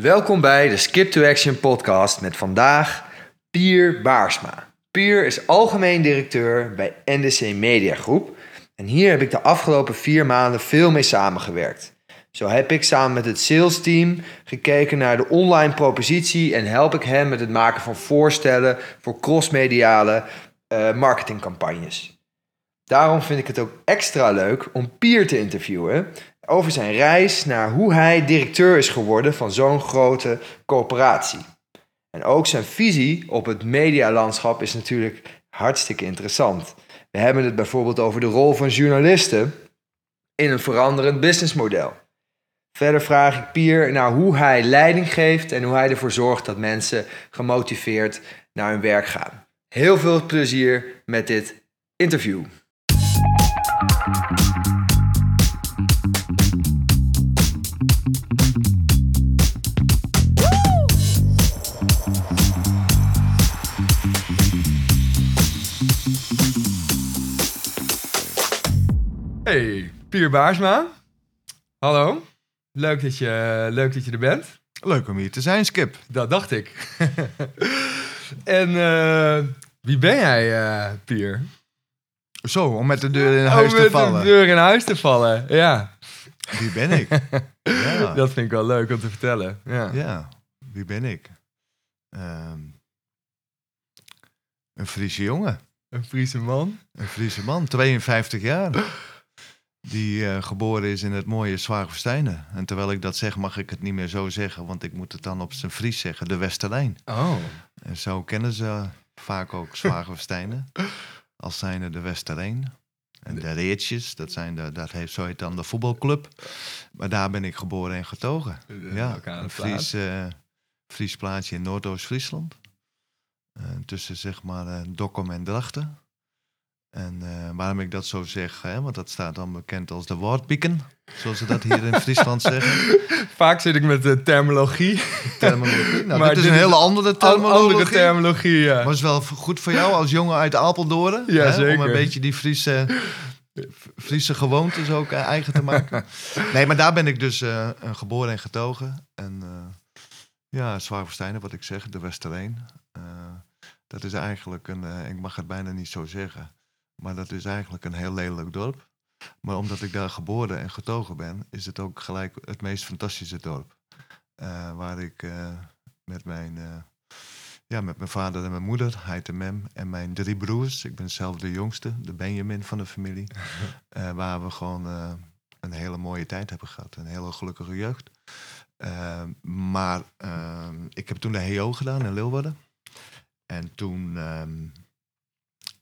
Welkom bij de Skip to Action podcast met vandaag Pier Baarsma. Pier is algemeen directeur bij NDC Media Groep en hier heb ik de afgelopen vier maanden veel mee samengewerkt. Zo heb ik samen met het sales team gekeken naar de online propositie en help ik hem met het maken van voorstellen voor crossmediale uh, marketingcampagnes. Daarom vind ik het ook extra leuk om Pier te interviewen over zijn reis naar hoe hij directeur is geworden van zo'n grote corporatie. En ook zijn visie op het medialandschap is natuurlijk hartstikke interessant. We hebben het bijvoorbeeld over de rol van journalisten in een veranderend businessmodel. Verder vraag ik Pier naar hoe hij leiding geeft en hoe hij ervoor zorgt dat mensen gemotiveerd naar hun werk gaan. Heel veel plezier met dit interview. Pier Baarsma. Hallo. Leuk dat, je, leuk dat je er bent. Leuk om hier te zijn, Skip. Dat dacht ik. en uh, wie ben jij, uh, Pier? Zo, om met de deur in huis te vallen. Om met de deur in huis te vallen, ja. Wie ben ik? ja. Dat vind ik wel leuk om te vertellen. Ja, ja wie ben ik? Um, een Friese jongen. Een Friese man? Een Friese man, 52 jaar die uh, geboren is in het mooie Zwaagverstijnen. En terwijl ik dat zeg, mag ik het niet meer zo zeggen, want ik moet het dan op zijn Fries zeggen, de Westerlijn. Oh. En zo kennen ze vaak ook Zwaagverstijnen, als zijnde de Westerijn. En de Reetjes, dat, zijn de, dat heeft, zo heet dan de voetbalclub. Maar daar ben ik geboren en getogen. Ja, een Fries, uh, Fries plaatsje in Noordoost-Friesland. Uh, tussen zeg maar uh, Dokkum en Drachten. En uh, waarom ik dat zo zeg, hè, want dat staat dan bekend als de woordpieken, zoals ze dat hier in Friesland zeggen. Vaak zit ik met de terminologie. terminologie. Nou, maar dit is een hele andere terminologie. Andere terminologie, ja. Maar is wel goed voor jou als jongen uit Apeldoorn. Ja, hè, zeker. Om een beetje die Friese, Friese gewoontes ook uh, eigen te maken. nee, maar daar ben ik dus uh, geboren en getogen. En ja, Zwaarverstijnen, wat ik zeg, de Westereen. dat is eigenlijk een, ik mag het bijna niet zo zeggen maar dat is eigenlijk een heel lelijk dorp. Maar omdat ik daar geboren en getogen ben, is het ook gelijk het meest fantastische dorp. Uh, waar ik uh, met mijn, uh, ja, met mijn vader en mijn moeder, Heid en Mem, en mijn drie broers, ik ben zelf de jongste, de Benjamin van de familie, waar we gewoon een hele mooie tijd hebben gehad. Een hele gelukkige jeugd. maar ik heb toen de HEO gedaan in Leeuwarden. En toen, um,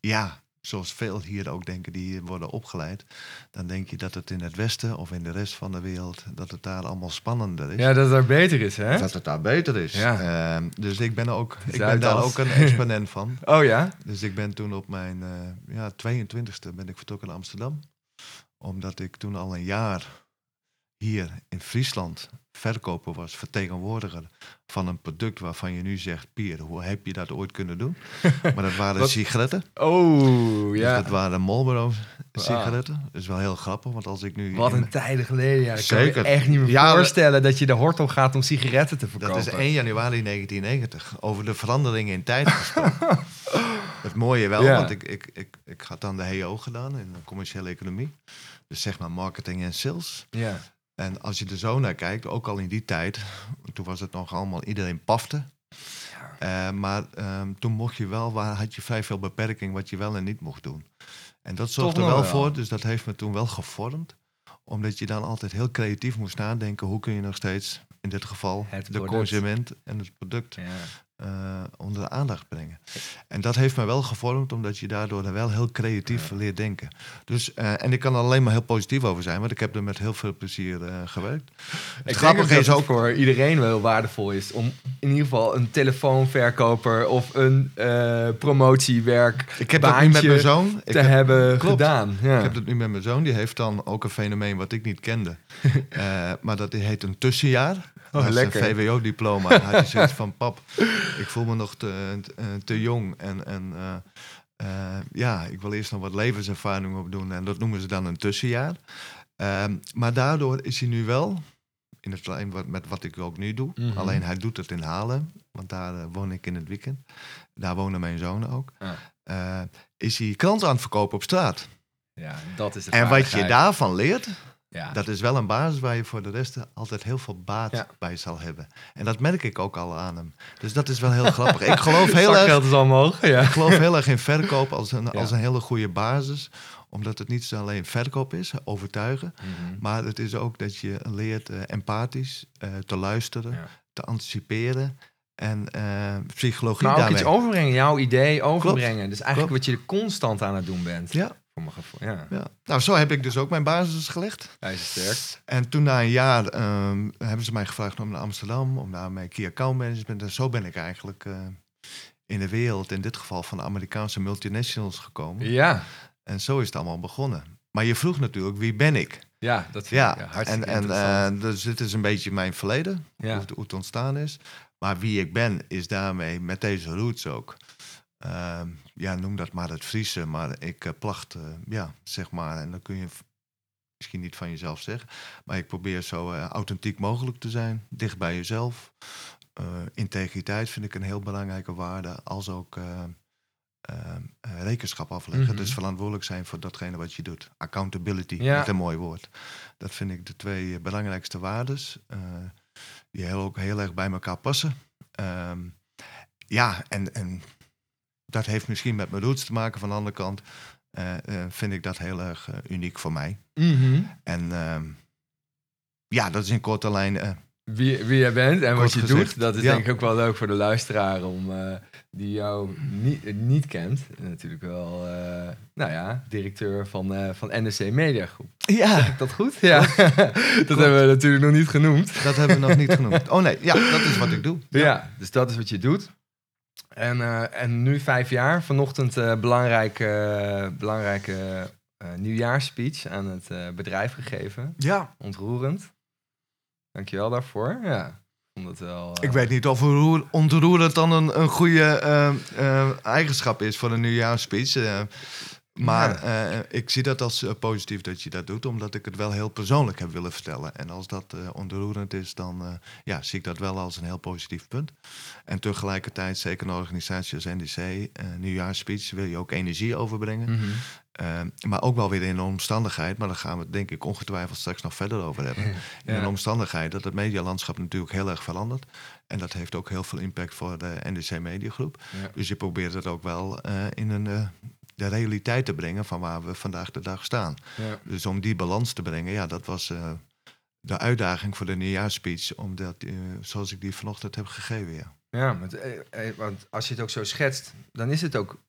ja, zoals veel hier ook denken die hier worden opgeleid, dan denk je dat het in het Westen of in de rest van de wereld, dat het daar allemaal spannender is. Ja, dat het daar beter is, hè? Dat het daar beter is. Ja. Uh, dus ik ben, ook, ik ben daar ook een exponent van. Oh ja? Dus ik ben toen op mijn uh, ja, 22e ben ik vertrokken naar Amsterdam. Omdat ik toen al een jaar hier in Friesland verkoper was, vertegenwoordiger van een product waarvan je nu zegt, Pier, hoe heb je dat ooit kunnen doen? Maar dat waren sigaretten. Oh, ja. Dus dat waren Marlboro sigaretten. Dat is wel heel grappig, want als ik nu... Wat een tijden geleden, ja. Zeker. kan echt niet meer ja, voorstellen dat je de hortel gaat om sigaretten te verkopen. Dat is 1 januari 1990. Over de veranderingen in tijd gesproken. Het mooie wel, ja. want ik, ik, ik, ik had dan de HEO gedaan in de commerciële economie. Dus zeg maar marketing en sales. Ja. En als je er zo naar kijkt, ook al in die tijd, toen was het nog allemaal, iedereen pafte. Ja. Uh, maar um, toen mocht je wel, waar had je vrij veel beperking wat je wel en niet mocht doen. En dat zorgde er wel, wel voor, dus dat heeft me toen wel gevormd. Omdat je dan altijd heel creatief moest nadenken, hoe kun je nog steeds, in dit geval, het de product. consument en het product Ja. Uh, onder de aandacht brengen. En dat heeft me wel gevormd, omdat je daardoor wel heel creatief ja. leert denken. Dus, uh, en ik kan er alleen maar heel positief over zijn, want ik heb er met heel veel plezier uh, gewerkt. Ik grappig is ook voor iedereen wel heel waardevol is om in ieder geval een telefoonverkoper of een promotiewerk ik heb dat nu met mijn zoon te heb, hebben klopt. gedaan. Ja. Ik heb dat nu met mijn zoon. Die heeft dan ook een fenomeen wat ik niet kende, maar dat heet een tussenjaar. Oh, lekker. Een VWO-diploma. had hij zoiets van, pap, ik voel me nog te, te, te jong. En, en uh, uh, ja, ik wil eerst nog wat levenservaring opdoen. En dat noemen ze dan een tussenjaar. Uh, maar daardoor is hij nu wel in het wat, met wat ik ook nu doe. Mhm. Alleen hij doet het in Haarlem, want daar eh, woon ik in het weekend. Daar wonen mijn zonen ook. Ja. Eh, is hij kranten aan het verkopen op straat. Ja, dat is de En wat je daarvan leert, Ja. dat is wel een basis waar je voor de rest altijd heel veel baat Ja. bij zal hebben. En dat merk ik ook al aan hem. Dus dat is wel heel grappig. Ik geloof heel erg is omhoog, ja. ik geloof heel erg in verkoop als een, als een hele goede basis. Omdat het niet alleen verkoop is, overtuigen. Mhm. Maar het is ook dat je leert eh, empathisch eh, te luisteren, te anticiperen. En eh, psychologie Maar ook iets overbrengen, jouw idee overbrengen. Dus eigenlijk wat je constant aan het doen bent. Ja, Voor mijn gevoel, ja. ja. Nou, zo heb ik dus ook mijn basis gelegd. Hij is sterk. En toen na een jaar ehm, hebben ze mij gevraagd om naar Amsterdam, om naar mijn key account management. En zo ben ik eigenlijk eh, in de wereld, in dit geval van de Amerikaanse multinationals gekomen. Ja, En zo is het allemaal begonnen. Maar je vroeg natuurlijk, wie ben ik? ja dat vind Ja, ik ja, en, hartstikke en interessant. eh, dus dit is een beetje mijn verleden, Ja. hoe, het, hoe het ontstaan is. Maar wie ik ben, is daarmee met deze roots ook. Ehm, ja, noem dat maar het Friese, maar ik eh, placht, eh, ja, zeg maar, en dan kun je misschien niet van jezelf zeggen, maar ik probeer zo eh, authentiek mogelijk te zijn, dicht bij jezelf. Integriteit vind ik een heel belangrijke waarde, als ook rekenschap afleggen. Mhm. Dus verantwoordelijk zijn voor datgene wat je doet. Accountability, Ja. niet een mooi woord. Dat vind ik de twee belangrijkste waardes. eh, die heel, ook heel erg bij elkaar passen. Ehm, ja, en, en dat heeft misschien met mijn roots te maken. Van de andere kant eh, eh, vind ik dat heel erg eh, uniek voor mij. Mhm. En ehm, ja, dat is in korte lijn. wie, wie jij bent en wat je doet, dat is ja. denk ik ook wel leuk voor de luisteraar om die jou niet, niet kent. Natuurlijk wel, nou ja, directeur van, eh, van NSC Media Groep. ja, Zeg ik dat goed? Ja, dat hebben we natuurlijk nog niet genoemd. dat hebben we nog niet genoemd. Oh nee, ja, dat is wat ik doe. Ja. dus dat is wat je doet. En, eh, en nu vijf jaar, vanochtend eh belangrijke, belangrijke nieuwjaarsspeech aan het bedrijf gegeven. Ja, Ontroerend. Dankjewel daarvoor. Ja, het wel... ik weet niet of roer- ontroerend dan een, een goede eigenschap is voor een nieuwjaarsspeech. Maar eh, ik zie dat als eh, positief dat je dat doet, omdat ik het wel heel persoonlijk heb willen vertellen. En als dat eh, ontroerend is, dan ja, zie ik dat wel als een heel positief punt. En tegelijkertijd, zeker een organisatie als NDC, nieuwjaarsspeech, wil je ook energie overbrengen. mhm. Eh, maar ook wel weer in een omstandigheid, maar daar gaan we het denk ik ongetwijfeld straks nog verder over hebben. In een omstandigheid dat het medialandschap natuurlijk heel erg verandert. En dat heeft ook heel veel impact voor de NDC Mediagroep. Ja. Dus je probeert het ook wel in een, de realiteit te brengen van waar we vandaag de dag staan. Ja. Dus om die balans te brengen, ja, dat was eh, de uitdaging voor de nieuwjaarspeech. Omdat, eh, zoals ik die vanochtend heb gegeven, ja. Ja, want, eh, want als je het ook zo schetst, dan is het ook...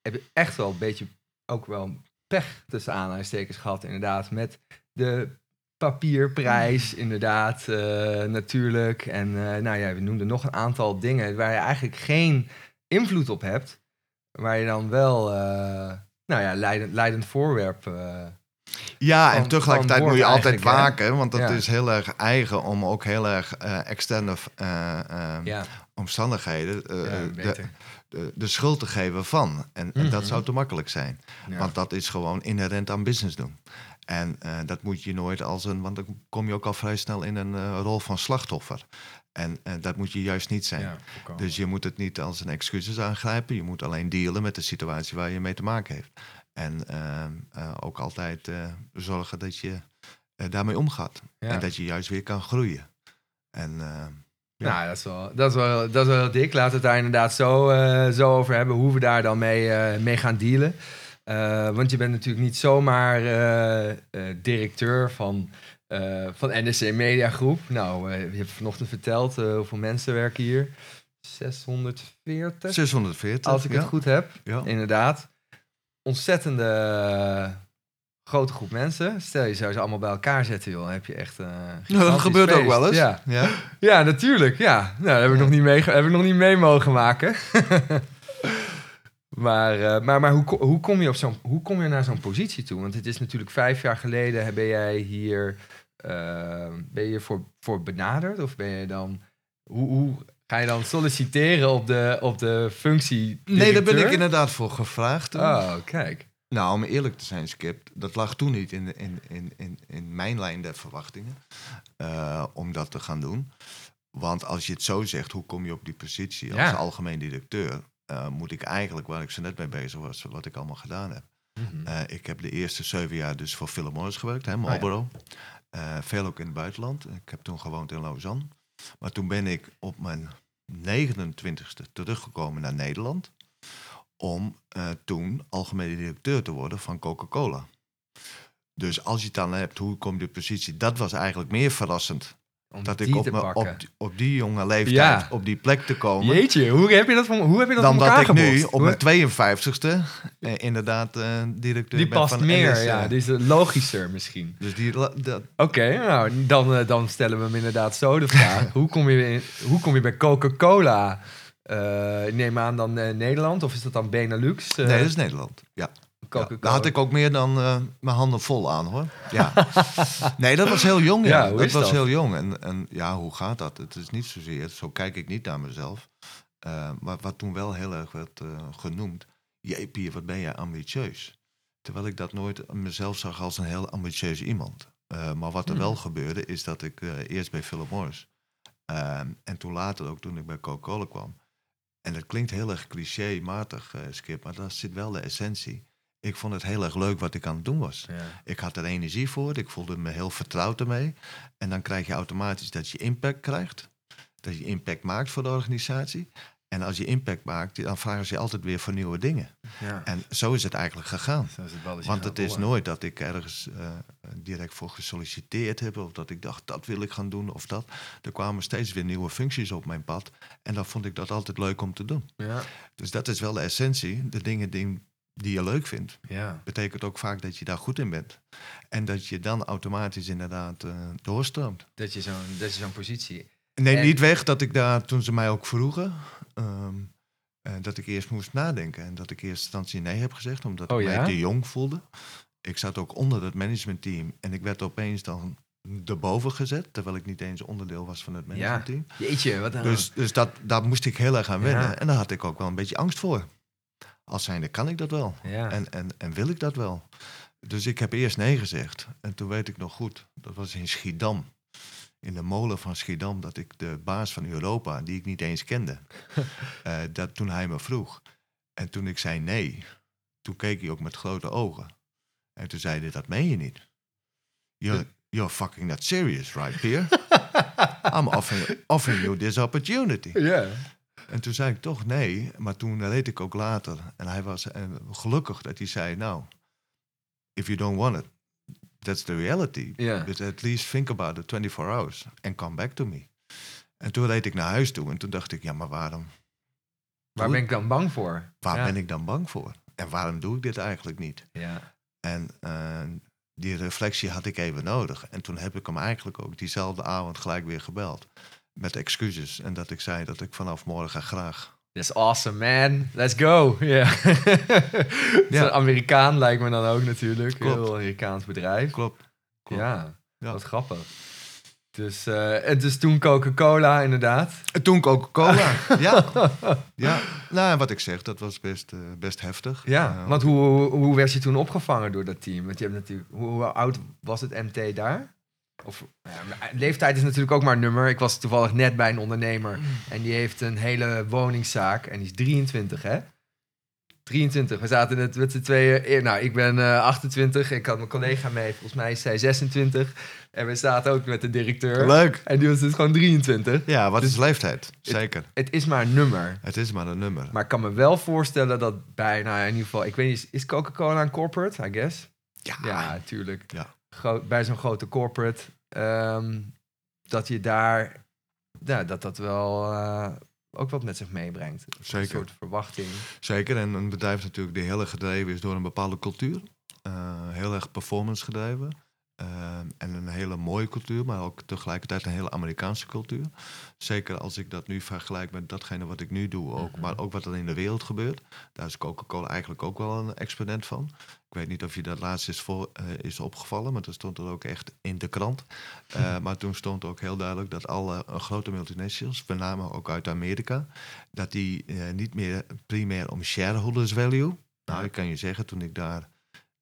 Heb je echt wel een beetje ook wel pech tussen aanhalingstekens gehad, inderdaad. Met de papierprijs, inderdaad, eh, natuurlijk. En nou ja, we noemden nog een aantal dingen waar je eigenlijk geen invloed op hebt. Waar je dan wel, eh, nou ja, leidend, leidend voorwerp... eh, Ja, van- en tegelijkertijd moet je altijd hè? waken, want dat Ja. is heel erg eigen om ook heel erg externe eh, eh, ja, omstandigheden de, de, de schuld te geven van. En, en dat Mhm. zou te makkelijk zijn, Ja. want dat is gewoon inherent aan business doen. En dat moet je nooit als een, want dan kom je ook al vrij snel in een rol van slachtoffer. En eh, dat moet je juist niet zijn. Ja. Dus je moet het niet als een excuses aangrijpen. Je moet alleen dealen met de situatie waar je mee te maken heeft. En ehm, eh, ook altijd eh, zorgen dat je eh, daarmee omgaat. Ja. En dat je juist weer kan groeien. En eh, Ja. Nou, dat is, wel, dat, is wel, dat is wel heel dik. Laten we het daar inderdaad zo, eh, zo over hebben, hoe we daar dan mee, eh, mee gaan dealen. Eh, want je bent natuurlijk niet zomaar eh, eh, directeur van, eh, van NSC Media Groep. Nou, eh, je hebt vanochtend verteld eh, hoeveel mensen werken hier. 640, 640. als ik ja. het goed heb. Ja. Inderdaad. Ontzettende grote groep mensen. Stel je zou ze allemaal bij elkaar zetten, joh. Dan heb je echt. Nou, dat gebeurt ook wel eens. Ja. Ja. Ja, natuurlijk. Ja. Nou, dat heb ik, nog, niet mee, heb ik nog niet mee mogen maken. maar maar, maar hoe, hoe, kom je op zo'n, hoe kom je naar zo'n positie toe? Want het is natuurlijk vijf jaar geleden ben jij hier, ben je voor, voor benaderd? Of ben je dan, hoe, hoe ga je dan solliciteren op de, op de functie Nee, daar ben ik directeur? inderdaad voor gevraagd. Oh, kijk. Nou, om eerlijk te zijn, Skip, dat lag toen niet in, de- in, in, in, in mijn lijn der verwachtingen eh, om dat te gaan doen. Want als je het zo zegt, hoe kom je op die positie als Ja. algemeen directeur? eh, moet ik eigenlijk, waar ik zo net mee bezig was, wat ik allemaal gedaan heb. Mhm. Eh, ik heb de eerste zeven jaar dus voor Philip Morris gewerkt, hè, ja. Eh, veel ook in het buitenland. Ik heb toen gewoond in Lausanne. Maar toen ben ik op mijn 29ste teruggekomen naar Nederland. Om eh, toen algemene directeur te worden van Coca-Cola. Dus als je het dan hebt, hoe kom je de positie? Dat was eigenlijk meer verrassend. Om Dat die ik op, me, op, die- op die jonge leeftijd Ja. op die plek te komen. Jeetje, hoe heb je dat, voor, hoe heb je dat dan dat ik nu op Hoe- mijn 52ste eh, inderdaad eh, directeur Die ben past van meer, NS, ja. Die is logischer misschien. Dus die, Oké, nou, dan, eh, dan stellen we hem inderdaad zo de vraag. hoe, kom je, in- hoe kom je bij Coca-Cola? Ik neem aan dan eh, Nederland, of is dat dan Benelux? Eh, nee, dat is Nederland. Ja. Coca-Cola. daar had ik ook meer dan eh, mijn handen vol aan hoor. Ja. nee, dat was heel jong. Ja, dat was dat? heel jong. En, en ja, hoe gaat dat? Het is niet zozeer, zo kijk ik niet naar mezelf. Eh, maar wat toen wel heel erg werd eh, genoemd. Jee, Pier, wat ben jij ambitieus? Terwijl ik dat nooit mezelf zag als een heel ambitieus iemand. Maar wat er Hmm. wel gebeurde, is dat ik eerst bij Philip Morris. ehm, en toen later ook toen ik bij Coca-Cola kwam. En dat klinkt heel erg clichématig, eh Skip, maar daar zit wel de essentie. Ik vond het heel erg leuk wat ik aan het doen was. Ja. Ik had er energie voor, ik voelde me heel vertrouwd ermee. En dan krijg je automatisch dat je impact krijgt. Dat je impact maakt voor de organisatie. En als je impact maakt, dan vragen ze je altijd weer voor nieuwe dingen. Ja. En zo is het eigenlijk gegaan. Zo is het Want het is nooit dat ik ergens eh, direct voor gesolliciteerd heb. Of dat ik dacht, dat wil ik gaan doen of dat. Er kwamen steeds weer nieuwe functies op mijn pad. En dan vond ik dat altijd leuk om te doen. Ja, Dus dat is wel de essentie. De dingen die, die je leuk vindt. ja. Betekent ook vaak dat je daar goed in bent. En dat je dan automatisch inderdaad eh, doorstroomt. Dat je zo'n zo'n positie... Neem En- niet weg dat ik daar, toen ze mij ook vroegen... ehm, eh, dat ik eerst moest nadenken. En dat ik in eerste instantie nee heb gezegd. Omdat Oh ik ja? mij te jong voelde. Ik zat ook onder het managementteam. En ik werd opeens dan erboven gezet. Terwijl ik niet eens onderdeel was van het managementteam. Jeetje, wat een... Dus, dus dat, daar moest ik heel erg aan wennen. Ja. En daar had ik ook wel een beetje angst voor. Als zijnde kan ik dat wel. ja. En, en, en wil ik dat wel? Dus ik heb eerst nee gezegd. En toen weet ik nog goed, dat was in Schiedam. In de molen van Schiedam, dat ik de baas van Europa, die ik niet eens kende, eh, dat toen hij me vroeg. En toen ik zei nee, toen keek hij ook met grote ogen. En toen zei hij, dat meen je niet. You're, you're fucking not serious, right, Pierre? I'm offering, offering you this opportunity. ja. En toen zei ik toch nee, maar toen reed ik ook later. En hij was gelukkig dat hij zei, nou, if you don't want it, that's the reality. But at least think about it 24 hours and come back to me. En toen reed ik naar huis toe en toen dacht ik, ja, maar waarom, Waar ben ik dan bang voor? waar ja. ben ik dan bang voor? En waarom doe ik dit eigenlijk niet? Ja. En eh, die reflectie had ik even nodig. En toen heb ik hem eigenlijk ook diezelfde avond gelijk weer gebeld. Met excuses. En dat ik zei dat ik vanaf morgen graag That's awesome, man. Let's go. Ja. Ja. Amerikaan lijkt me dan ook natuurlijk. Klopt. Heel Amerikaans bedrijf. Klopt. Klopt. Ja, Ja. wat grappig. Dus, eh, en dus toen Coca-Cola inderdaad. En toen Coca-Cola. ja. ja. Nou, wat ik zeg, dat was best, eh, best heftig. Ja, Eh, want hoe, hoe, hoe werd je toen opgevangen door dat team? Want je hebt natuurlijk, hoe, hoe oud was het MT daar? Of, ja, maar leeftijd is natuurlijk ook maar een nummer. Ik was toevallig net bij een ondernemer en die heeft een hele woningszaak en die is 23, hè? 23. We zaten net met z'n tweeën. eh, Nou, ik ben eh, 28. Ik had mijn collega mee. Volgens mij is zij 26. En we zaten ook met de directeur. Leuk. En die was dus gewoon 23. Ja, wat Dus- is leeftijd? Zeker. Het is maar een nummer. Het is maar een nummer. Maar ik kan me wel voorstellen dat bij, nou ja, in ieder geval, ik weet niet, is- is Coca-Cola een corporate, I guess? ja. Ja, tuurlijk. Ja. Bij zo'n grote corporate, ehm, dat je daar, dat dat wel eh, ook wat met zich meebrengt. Een Zeker. soort verwachting. Zeker. En een bedrijf natuurlijk die heel erg gedreven is door een bepaalde cultuur. Eh, heel erg performance gedreven. Eh, en een hele mooie cultuur, maar ook tegelijkertijd een hele Amerikaanse cultuur. Zeker als ik dat nu vergelijk met datgene wat ik nu doe, ook, Mhm. maar ook wat er in de wereld gebeurt. Daar is Coca-Cola eigenlijk ook wel een exponent van. Ik weet niet of je dat laatst is, voor, eh, is opgevallen, maar dat stond er ook echt in de krant. Eh, maar toen stond ook heel duidelijk dat alle eh, grote multinationals, met name ook uit Amerika, dat die niet meer primair om shareholders value. Nou, ik kan je zeggen, toen ik daar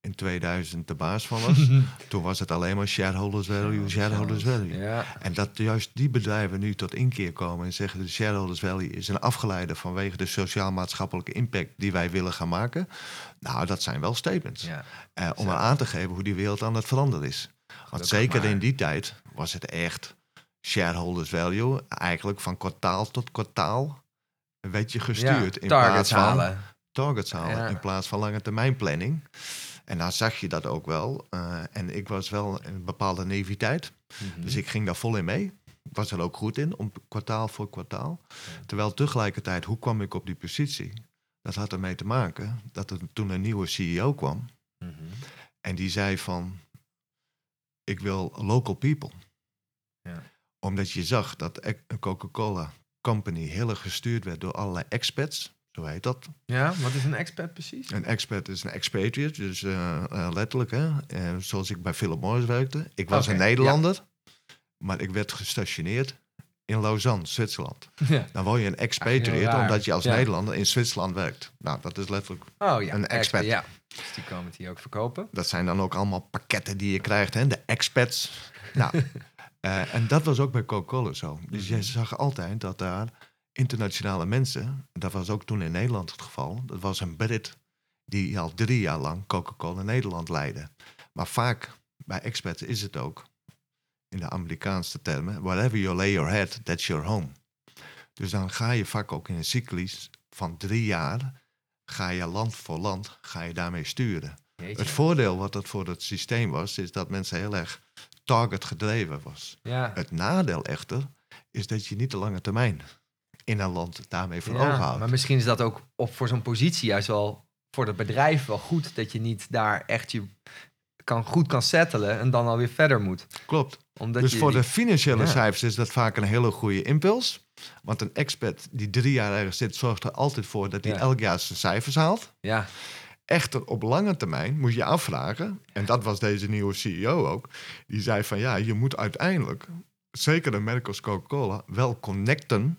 in 2000 de baas van was. Toen was het alleen maar shareholders value, shareholders value. Ja. En dat juist die bedrijven nu tot inkeer komen en zeggen... de shareholders value is een afgeleide vanwege de sociaal-maatschappelijke impact... die wij willen gaan maken. Nou, dat zijn wel statements. Ja. Eh, om maar aan te geven hoe die wereld aan het veranderen is. Want Gelukkig zeker maar. in die tijd was het echt shareholders value. Eigenlijk van kwartaal tot kwartaal werd je gestuurd. Ja, in targets plaats van halen. targets halen. Ja. In plaats van lange termijn planning. En dan zag je dat ook wel. Eh, en ik was wel een bepaalde naïviteit. Mhm. Dus ik ging daar vol in mee. Ik was er ook goed in, om kwartaal voor kwartaal. Terwijl tegelijkertijd, hoe kwam ik op die positie? Dat had ermee te maken dat er toen een nieuwe CEO kwam. Mhm. En die zei van, ik wil local people. Ja. Omdat je zag dat ec- een Coca-Cola company heel erg gestuurd werd door allerlei expats. Zo heet dat. Ja, wat is een expert precies? Een expat is een expatriate, dus eh, eh, letterlijk. Hè? Eh, zoals ik bij Philip Morris werkte. Ik was een Nederlander, maar ik werd gestationeerd in Lausanne, Zwitserland. Ja. Dan word je een Heel expatriate omdat je als Ja. Nederlander in Zwitserland werkt. Nou, dat is letterlijk Oh ja, Een expat. Ja, dus die komen het hier ook verkopen. Dat zijn dan ook allemaal pakketten die je krijgt, hè? de expats. Nou, en dat was ook bij Coca-Cola zo. Dus je zag altijd dat daar internationale mensen, dat was ook toen in Nederland het geval, dat was een Brit die al drie jaar lang Coca-Cola Nederland leidde. Maar vaak bij expats is het ook, in de Amerikaanse termen, wherever you lay your head, that's your home. Dus dan ga je vaak ook in een cyclus van drie jaar, ga je land voor land, ga je daarmee sturen. Jeetje. Het voordeel wat dat voor het systeem was, is dat mensen heel erg target gedreven was. Ja. Het nadeel echter is dat je niet de lange termijn in een land daarmee voor Ja, ogen houdt. Maar misschien is dat ook op, voor zo'n positie juist wel voor het bedrijf wel goed dat je niet daar echt je kan, goed kan settelen en dan alweer verder moet. Klopt. Omdat dus je voor die- de financiële Ja. cijfers is dat vaak een hele goede impuls. Want een expert die drie jaar ergens zit, zorgt er altijd voor dat hij Ja. elk jaar zijn cijfers haalt. Ja, Echter, op lange termijn moet je afvragen, en dat was deze nieuwe CEO ook, die zei van ja, je moet uiteindelijk, zeker een merk als Coca-Cola, wel connecten,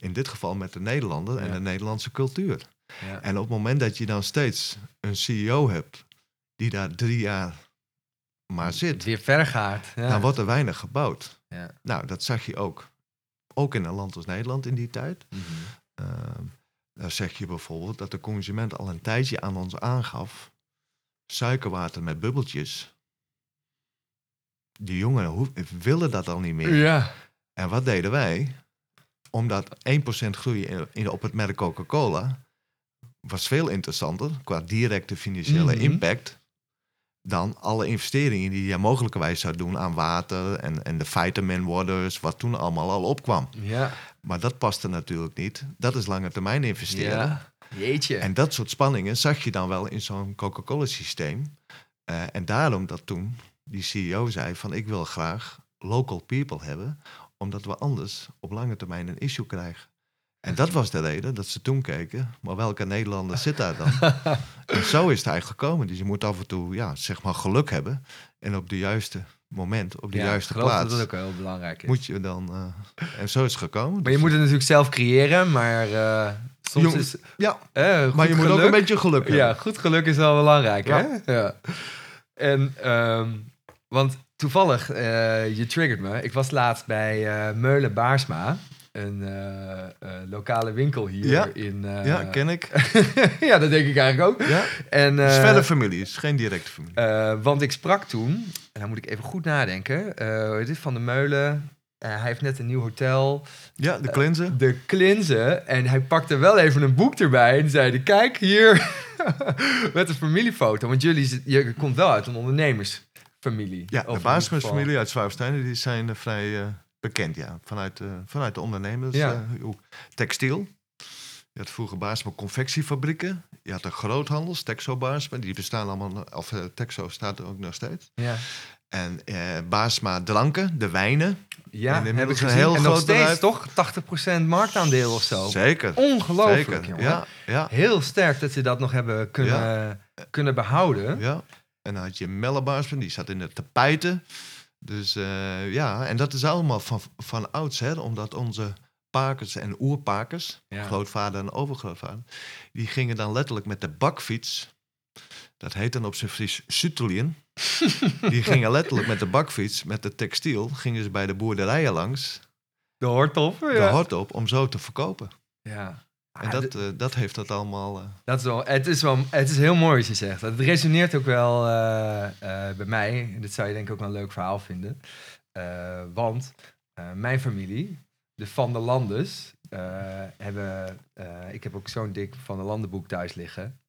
in dit geval met de Nederlander en Ja. de Nederlandse cultuur. ja. En op het moment dat je dan steeds een CEO hebt die daar drie jaar maar zit, weer verder gaat. Ja. dan wordt er weinig gebouwd. Ja. Nou, dat zag je ook. Ook in een land als Nederland in die tijd. Dan zeg je bijvoorbeeld dat de consument al een tijdje aan ons aangaf: suikerwater met bubbeltjes. Die jongeren willen dat al niet meer. Ja. En wat deden wij? Omdat 1% groei in, in- op het merk Coca-Cola was veel interessanter qua directe financiële Mhm. impact dan alle investeringen die je mogelijkerwijs zou doen aan water en, en de vitamin waters, wat toen allemaal al opkwam. Ja. Maar dat paste natuurlijk niet. Dat is lange termijn investeren. ja. Jeetje. En dat soort spanningen zag je dan wel in zo'n Coca-Cola systeem. Eh, en daarom dat toen die CEO zei van ik wil graag local people hebben, omdat we anders op lange termijn een issue krijgen. En dat was de reden dat ze toen keken, maar welke Nederlander zit daar dan? en zo is het eigenlijk gekomen. Dus je moet af en toe, ja, zeg maar geluk hebben. En op de juiste moment, op de ja, juiste plaats, dat dat ook heel belangrijk is. moet je dan... eh, en zo is het gekomen. Maar je moet het natuurlijk zelf creëren, maar eh, soms is... Ja, eh, maar je moet ook een beetje geluk hebben. Ja, goed geluk is wel belangrijk, Ja. hè? Ja. En, ehm, want toevallig, eh, je triggert me. Ik was laatst bij eh, Meulen Baarsma, een eh, lokale winkel hier Ja. in... Ja, ken ik. ja, dat denk ik eigenlijk ook. Ja, En, het is verder familie, het is geen directe familie. want ik sprak toen, en dan moet ik even goed nadenken, dit Van de Meulen... hij heeft net een nieuw hotel. Ja, de cleansen. de klinzen. En hij pakte wel even een boek erbij en zei: Kijk hier met een familiefoto. Want jullie, je komt wel uit een Ja, de in basisfamilie uit Zwaarsteinen, die zijn eh, vrij eh, bekend, ja. Vanuit, eh, vanuit de ondernemers. Ja. ook textiel. Je had vroeger Baarsma confectiefabrieken. Je had de groothandels, Texo Baarsma. Die bestaan allemaal, of Texo staat er ook nog steeds. Ja, En eh Baarsma dranken, de wijnen. ja En heb ik een heel en nog steeds bedrijf. toch 80% marktaandeel of zo. Zeker. Ongelooflijk, Zeker. jongen. Ja, ja, Heel sterk dat ze dat nog hebben kunnen, kunnen behouden. ja. En dan had je Melle Baarsma, die zat in de tapijten. Dus eh, ja, en dat is allemaal van, van oudsher, omdat onze pakers en oerpakers, Ja. grootvader en overgrootvader, die gingen dan letterlijk met de bakfiets Dat heet dan op zijn Fries die gingen letterlijk met de bakfiets, met de textiel, gingen ze bij de boerderijen langs, De hoort op. de Ja. hort op, om zo te verkopen. ja. En dat, eh, dat heeft dat allemaal... eh, Dat is wel, het, is wel, het is heel mooi wat je zegt. Het resoneert ook wel eh, bij mij. Dit zou je denk ik ook wel een leuk verhaal vinden. Want mijn familie, de Van der Landes, hebben... ik heb ook zo'n dik Van der Landenboek thuis liggen.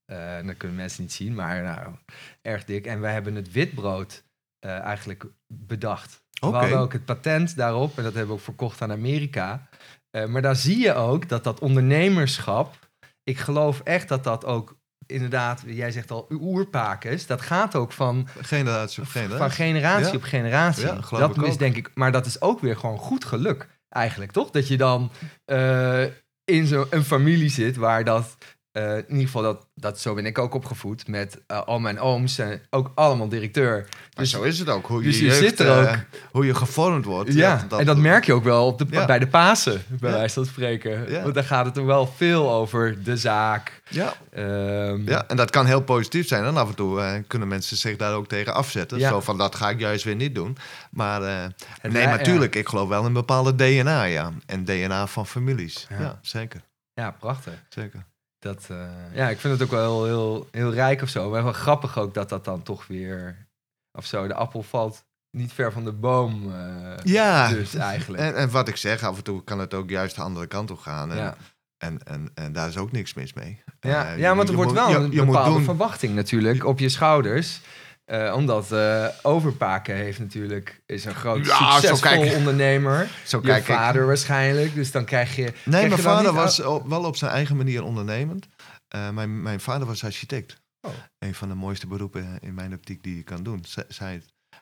Dat kunnen mensen niet zien, maar nou, erg dik. En wij hebben het witbrood eigenlijk bedacht. Oké. We hadden ook het patent daarop en dat hebben we ook verkocht aan Amerika. Eh, maar daar zie je ook dat dat ondernemerschap, ik geloof echt dat dat ook inderdaad, jij zegt al oerpakens, dat gaat ook van, generatie op generatie. van generatie Ja. op generatie. Ja, geloof dat ik is denk ik, maar dat is ook weer gewoon goed geluk eigenlijk, toch? Dat je dan eh, in zo'n familie zit waar dat, eh, in ieder geval dat, dat, zo ben ik ook opgevoed met eh, al mijn ooms en ook allemaal directeur. Maar Dus- zo is het ook. Hoe je, dus je jeugd, zit er eh, ook. hoe je gevormd wordt. Ja, en dat merk je ook wel op de, Ja. bij de Pasen, bij Ja. wijze van spreken. Ja. Want daar gaat het er wel veel over de zaak. Ja, Ehm, ja, en dat kan heel positief zijn. En af en toe kunnen mensen zich daar ook tegen afzetten. Zo van, dat ga ik juist weer niet doen. Maar nee, li- maar tuurlijk, ik geloof wel in bepaalde DNA, ja. En DNA van families. Ja. Ja, zeker. Ja, prachtig. zeker. Dat, eh, ja, ik vind het ook wel heel, heel, heel rijk of zo. Maar wel grappig ook dat dat dan toch weer... Of zo, de appel valt niet ver van de boom. eh, Ja, Dus eigenlijk. en, en wat ik zeg, af en toe kan het ook juist de andere kant op gaan. En, ja. en, en, en daar is ook niks mis mee. Ja, Eh, ja, want er wordt wel je- een bepaalde verwachting natuurlijk op je schouders. Eh, omdat eh Overpaken heeft natuurlijk, is een groot Ja, zo succesvol kijk- ondernemer. Zo Je kijk ik. vader waarschijnlijk. Dus dan krijg je... Nee, krijg mijn je vader was op- wel op zijn eigen manier ondernemend. Eh, mijn, mijn vader was architect. Oh. Een van de mooiste beroepen in mijn optiek die je kan doen. Ze- Zei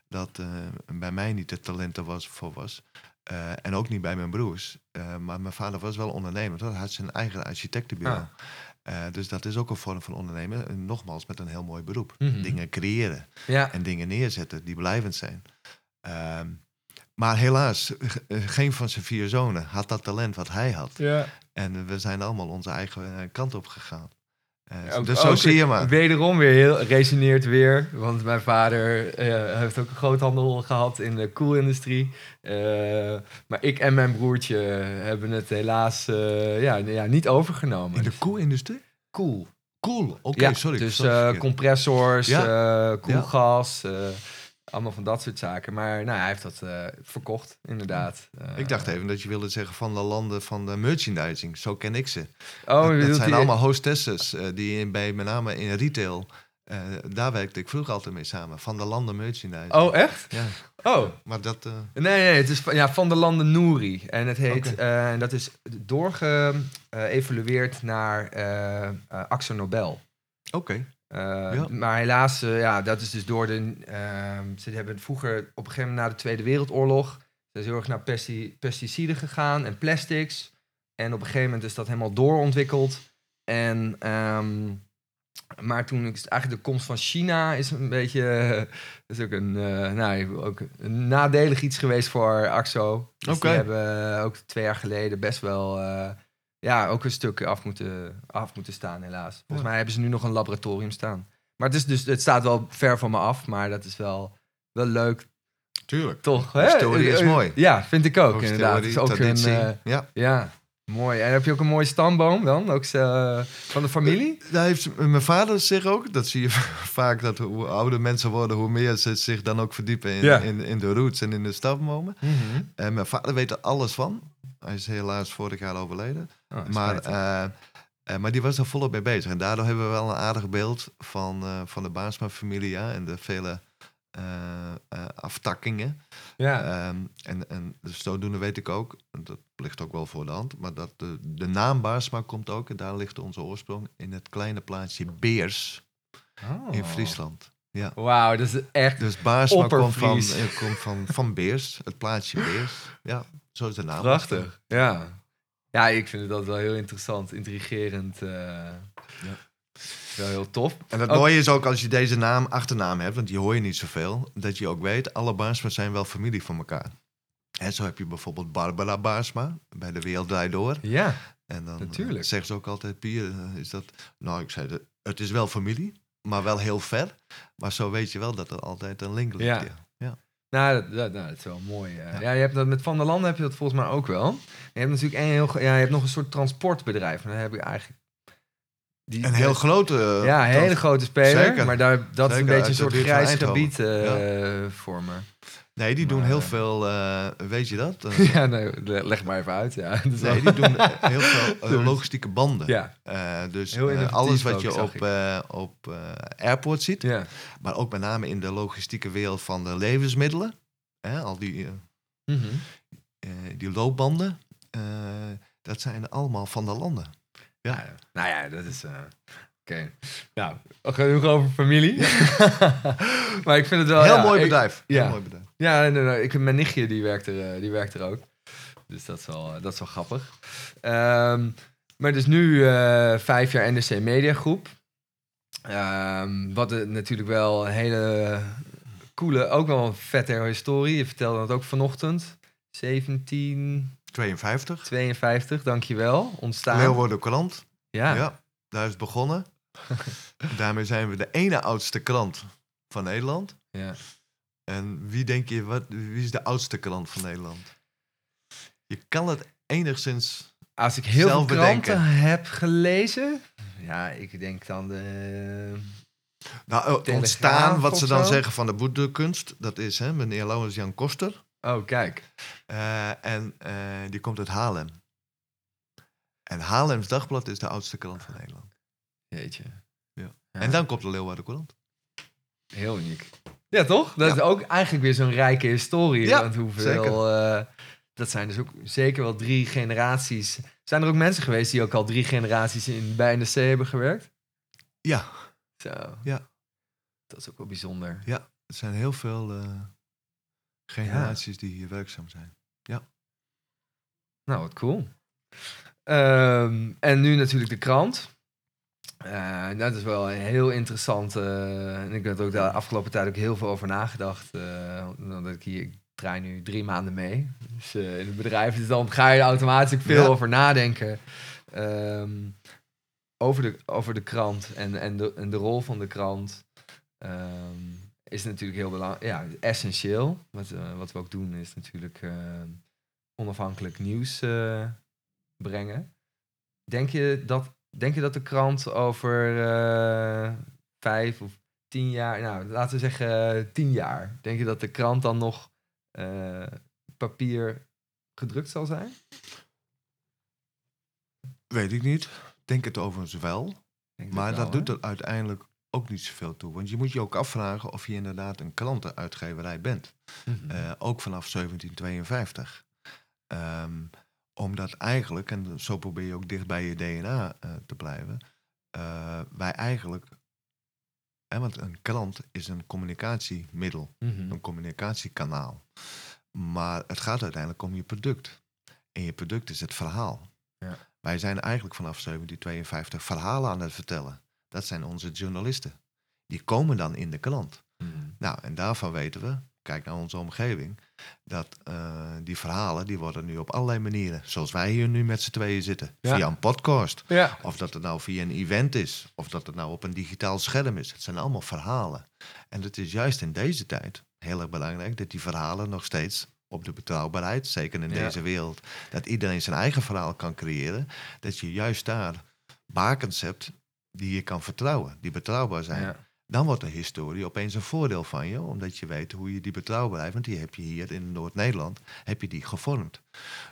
dat bij mij niet het talent er was, voor was. En ook niet bij mijn broers. Maar mijn vader was wel ondernemer. Hij had zijn eigen architectenbureau. Ah. Eh, dus dat is ook een vorm van ondernemen. En nogmaals, met een heel mooi beroep. Mhm. Dingen creëren Ja, en dingen neerzetten die blijvend zijn. Ehm, maar helaas, eh, geen van zijn vier zonen had dat talent wat hij had. ja. En we zijn allemaal onze eigen eh, kant op gegaan. Eh, Ook- dus zo zie je maar. Wederom weer heel resoneert weer. Want mijn vader eh, heeft ook een groothandel gehad in de koelindustrie. Eh, maar ik en mijn broertje hebben het helaas ja, ja, niet overgenomen. In de koelindustrie? Koel. Cool, oké, ja, sorry. Dus compressors, koelgas, allemaal van dat soort zaken. Maar nou, hij heeft dat eh, verkocht, inderdaad. Eh, ik dacht even dat je wilde zeggen van de landen van de merchandising. Zo ken ik ze. Oh, dat, zijn die- allemaal hostesses eh, die in, bij met name in retail. daar werkte ik vroeger altijd mee samen. Van de landen merchandising. Oh, echt? Ja, Oh, maar dat... Nee, nee, het is van, ja, van de landen Nouri. En het heet, en dat is doorgeëvalueerd naar Axo Nobel. Oké. Eh, Ja. Maar helaas, eh, ja, dat is dus door de. ehm, ze hebben vroeger op een gegeven moment na de Tweede Wereldoorlog. Ze is heel erg naar pesti- pesticiden gegaan en plastics. En op een gegeven moment is dat helemaal doorontwikkeld. En. ehm, maar toen is eigenlijk de komst van China is een beetje. eh, is ook een, eh, nou, ook een nadelig iets geweest voor Axo. Dus. Die hebben ook twee jaar geleden best wel. Ja, ook een stuk af moeten, af moeten staan, helaas. Volgens mij hebben ze nu nog een laboratorium staan. Maar het, is dus, het staat wel ver van me af, maar dat is wel, wel leuk, Tuurlijk. toch? Historie hè? is Eh, eh, mooi. Ja, vind ik ook, Historie, inderdaad. Het is ook een, eh, ja. ja, mooi. En heb je ook een mooie stamboom dan? Ook van de familie? Daar heeft mijn vader zich ook. Dat zie je vaak dat hoe ouder mensen worden, hoe meer ze zich dan ook verdiepen in, Ja. in, in de roots en in de stambomen. Mhm. En mijn vader weet er alles van. Hij is helaas vorig jaar overleden. Oh, Maar, eh, eh, maar die was er volop mee bezig. En daardoor hebben we wel een aardig beeld van, eh, van de Baarsma-familie ja, en de vele aftakkingen. ja. Ehm, en, en dus zodoende weet ik ook, dat ligt ook wel voor de hand, maar dat de, de naam Baarsma komt ook, en daar ligt onze oorsprong, in het kleine plaatsje Beers in Oh. Friesland. Ja. Wauw, dat is echt... Dus Baarsma komt, van, komt van, van Beers, het plaatsje Beers. Ja, zo is de naam. Prachtig, ja. Ja, ik vind het altijd wel heel interessant, intrigerend. eh, Wel heel tof. En het mooie is ook als je deze naam, achternaam hebt, want die hoor je niet zoveel, dat je ook weet, alle Baarsma's zijn wel familie van elkaar. En zo heb je bijvoorbeeld Barbara Baarsma bij de Wereld Draait Door. Ja, En dan eh, Natuurlijk. zeggen ze ook altijd, Pier, eh, is dat... Nou, ik zei, dat- het is wel familie, maar wel heel ver. Maar zo weet je wel dat er altijd een link ligt. Ja. Ja. Nou, dat, dat, nou, dat is wel mooi. Ja. Ja. ja, je hebt dat, met Van der Landen heb je dat volgens mij ook wel. Je hebt natuurlijk een heel, ja, je hebt nog een soort transportbedrijf. Maar dan heb ik eigenlijk... Die, Een heel grote... eh, Ja, een hele grote speler. Zeker. Maar daar, dat is een beetje een soort grijs gebied eh voor me. Nee, die doen heel eh, veel... eh, weet je dat? Ja, nee, le- leg maar even uit. Ja, nee, wel- die doen eh, heel veel logistieke banden. ja, dus alles wat ook, je op, op airport ziet, ja. maar ook met name in de logistieke wereld van de levensmiddelen, hè, al die, Mhm. die loopbanden, dat zijn allemaal van de landen. Ja. Nou ja, dat is... Oké. Nou, genoeg over familie. maar ik vind het wel... heel ja, mooi ik- bedrijf. ja. Heel mooi bedrijf. Ja, nee, nee, ik, mijn nichtje die werkt er, eh, die werkt er ook. Dus dat is wel, eh, dat is wel grappig. Ehm, maar dus nu eh, vijf jaar NRC Media Groep. Ehm, wat natuurlijk wel een hele coole, ook wel een vette historie. Je vertelde dat ook vanochtend. 1752, 52. dankjewel. Ontstaan. Leeuwarden Krant. ja. Ja. daar is het begonnen. Daarmee zijn we de ene oudste krant van Nederland. ja. En wie denk je, wat, wie is de oudste krant van Nederland? Je kan het enigszins Als ik heel Zelf veel kranten bedenken. heb gelezen... Ja, ik denk dan de... Nou, eh, Telegraaf ontstaan, wat ze dan zo? zeggen van de boeddhakunst, dat is hè, meneer Laurens Jan Koster. Oh, kijk. Eh, en eh, die komt uit Haarlem. En Haarlems Dagblad is de oudste krant van Nederland. Jeetje. Ja. Ja. En dan komt de Leeuwarden Courant. Heel uniek. Ja, toch? Dat Ja. is ook eigenlijk weer zo'n rijke historie. Ja, want hoeveel... eh, dat zijn dus ook zeker wel drie generaties. Zijn er ook mensen geweest die ook al drie generaties in, bij NDC hebben gewerkt? Ja, Zo. Ja. Dat is ook wel bijzonder. er zijn heel veel eh, generaties die hier werkzaam zijn. Nou, wat cool. Ehm, en nu natuurlijk de krant. Eh, dat is wel een heel interessant. eh, en ik heb er ook de afgelopen tijd ook heel veel over nagedacht. eh, omdat ik hier, ik draai nu drie maanden mee. Dus in het bedrijf, dus dan ga je er automatisch veel Ja. over nadenken. Ehm, over, de, over de krant en, en, de, en de rol van de krant. ehm, is natuurlijk heel belangrijk. Ja, essentieel. Wat, wat we ook doen is natuurlijk onafhankelijk nieuws brengen. Denk je dat, denk je dat de krant over eh, vijf of tien jaar, nou laten we zeggen eh, tien jaar, denk je dat de krant dan nog eh, papier gedrukt zal zijn? Weet ik niet. Denk het overigens wel. Denk Maar wel, dat doet er uiteindelijk ook niet zoveel toe. Want je moet je ook afvragen of je inderdaad een krantenuitgeverij bent. Eh, ook vanaf 1752. Ehm, omdat eigenlijk, en zo probeer je ook dicht bij je DNA eh, te blijven, eh, wij eigenlijk, hè, want een krant is een communicatiemiddel, Mhm. een communicatiekanaal. Maar het gaat uiteindelijk om je product. En je product is het verhaal. Ja. Wij zijn eigenlijk vanaf 1752 verhalen aan het vertellen. Dat zijn onze journalisten. Die komen dan in de krant. Mhm. Nou, en daarvan weten we, kijk naar onze omgeving, dat eh, die verhalen, die worden nu op allerlei manieren, zoals wij hier nu met z'n tweeën zitten, Ja. via een podcast. Ja. Of dat het nou via een event is, of dat het nou op een digitaal scherm is. Het zijn allemaal verhalen. En het is juist in deze tijd heel erg belangrijk dat die verhalen nog steeds op de betrouwbaarheid, zeker in Ja. deze wereld, dat iedereen zijn eigen verhaal kan creëren, dat je juist daar bakens hebt die je kan vertrouwen, die betrouwbaar zijn Ja. Dan wordt de historie opeens een voordeel van je, omdat je weet hoe je die betrouwbaarheid, want die heb je hier in Noord-Nederland, heb je die gevormd.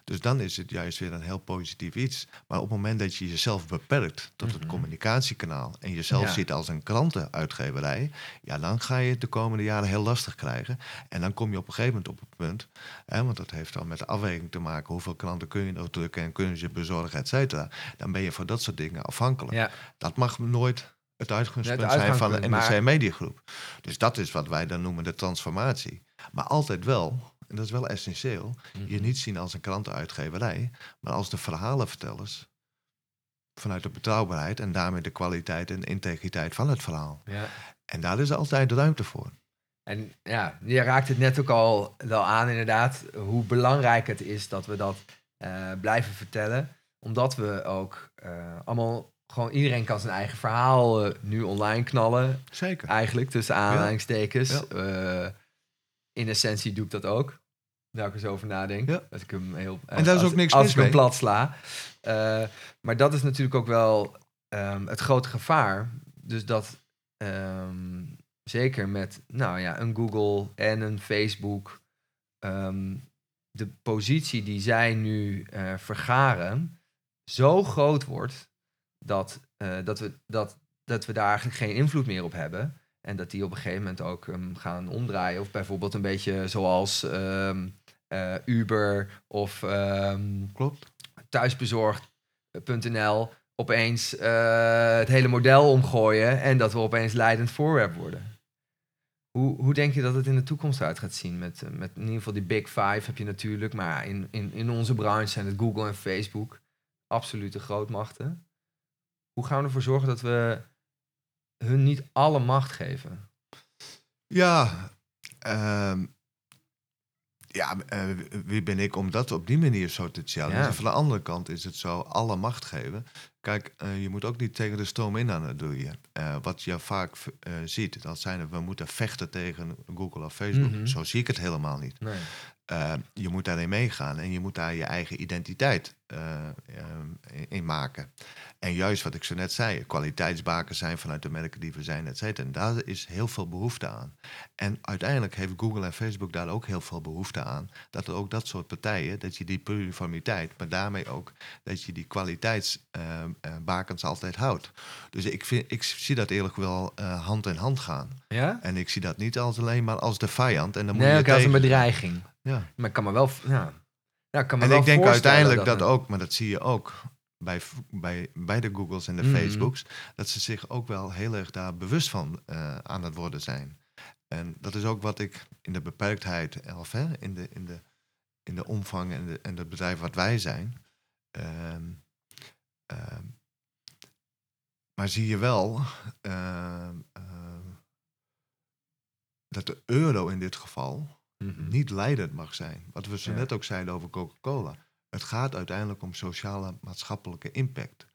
Dus dan is het juist weer een heel positief iets. Maar op het moment dat je jezelf beperkt tot het Mhm. communicatiekanaal en jezelf Ja. ziet als een krantenuitgeverij, ja, dan ga je het de komende jaren heel lastig krijgen. En dan kom je op een gegeven moment op het punt, hè, want dat heeft dan met de afweging te maken, hoeveel kranten kun je nog drukken en kunnen ze bezorgen, et cetera. Dan ben je voor dat soort dingen afhankelijk. Ja. Dat mag nooit het uitgangspunt Het zijn van de NRC maar- Mediagroep. Dus dat is wat wij dan noemen de transformatie. Maar altijd wel, en dat is wel essentieel, je Mhm. niet zien als een krantenuitgeverij, maar als de verhalenvertellers vanuit de betrouwbaarheid en daarmee de kwaliteit en integriteit van het verhaal. Ja. En daar is altijd ruimte voor. En ja, je raakt het net ook al wel aan, inderdaad, hoe belangrijk het is dat we dat eh, blijven vertellen. Omdat we ook eh, allemaal gewoon iedereen kan zijn eigen verhaal eh, nu online knallen. Zeker. Eigenlijk, tussen aanhalingstekens. Ja. Eh, in essentie doe ik dat ook. Daar ik zo over nadenk. Ja. Als ik hem heel... En daar is als- ook niks Als ik hem plat sla. Maar dat is natuurlijk ook wel ehm, het grote gevaar. Dus dat ehm, zeker met nou ja, een Google en een Facebook... ehm, de positie die zij nu vergaren zo groot wordt dat, eh, dat, we, dat, dat we daar eigenlijk geen invloed meer op hebben. En dat die op een gegeven moment ook ehm, gaan omdraaien. Of bijvoorbeeld een beetje zoals ehm, eh, Uber of ehm, Klopt. thuisbezorgd.nl opeens eh, het hele model omgooien en dat we opeens leidend voorwerp worden. Hoe, hoe denk je dat het in de toekomst uit gaat zien? Met, met in ieder geval die Big Five heb je natuurlijk, maar in, in, in onze branche zijn het Google en Facebook absolute grootmachten. Hoe gaan we ervoor zorgen dat we hun niet alle macht geven? Ja, ehm, ja eh, wie ben ik om dat op die manier zo te challengen? Ja. Van de andere kant is het zo, alle macht geven. Kijk, eh, je moet ook niet tegen de stroom in aan het doen. Eh, wat je vaak ziet, dat zijn we moeten vechten tegen Google of Facebook. Mhm. Zo zie ik het helemaal niet. Nee. Eh, je moet daarin meegaan en je moet daar je eigen identiteit eh, eh, in- maken. En juist wat ik zo net zei, kwaliteitsbaken zijn vanuit de merken die we zijn, et cetera. En daar is heel veel behoefte aan. En uiteindelijk heeft Google en Facebook daar ook heel veel behoefte aan. Dat er ook dat soort partijen, dat je die pluriformiteit, maar daarmee ook dat je die kwaliteitsbakens altijd houdt. Dus ik, vind, ik zie dat eerlijk wel eh, hand in hand gaan. Ja? En ik zie dat niet als alleen maar als de vijand. En dan moet Nee, je ook als een bedreiging. Ja. Maar ik kan me wel... Ja. Ja, ik kan me En wel ik denk uiteindelijk dat, ook, maar dat zie je ook bij, bij, bij de Googles en de Mhm. Facebooks, dat ze zich ook wel heel erg daar bewust van eh, aan het worden zijn. En dat is ook wat ik in de beperktheid, of hè, in, de, in, de, in de omvang en, de, en het bedrijf wat wij zijn. ehm, ehm, maar zie je wel ehm, dat de euro in dit geval Mhm. niet leidend mag zijn. Wat we zo Ja. net ook zeiden over Coca-Cola. Het gaat uiteindelijk om sociale maatschappelijke impact.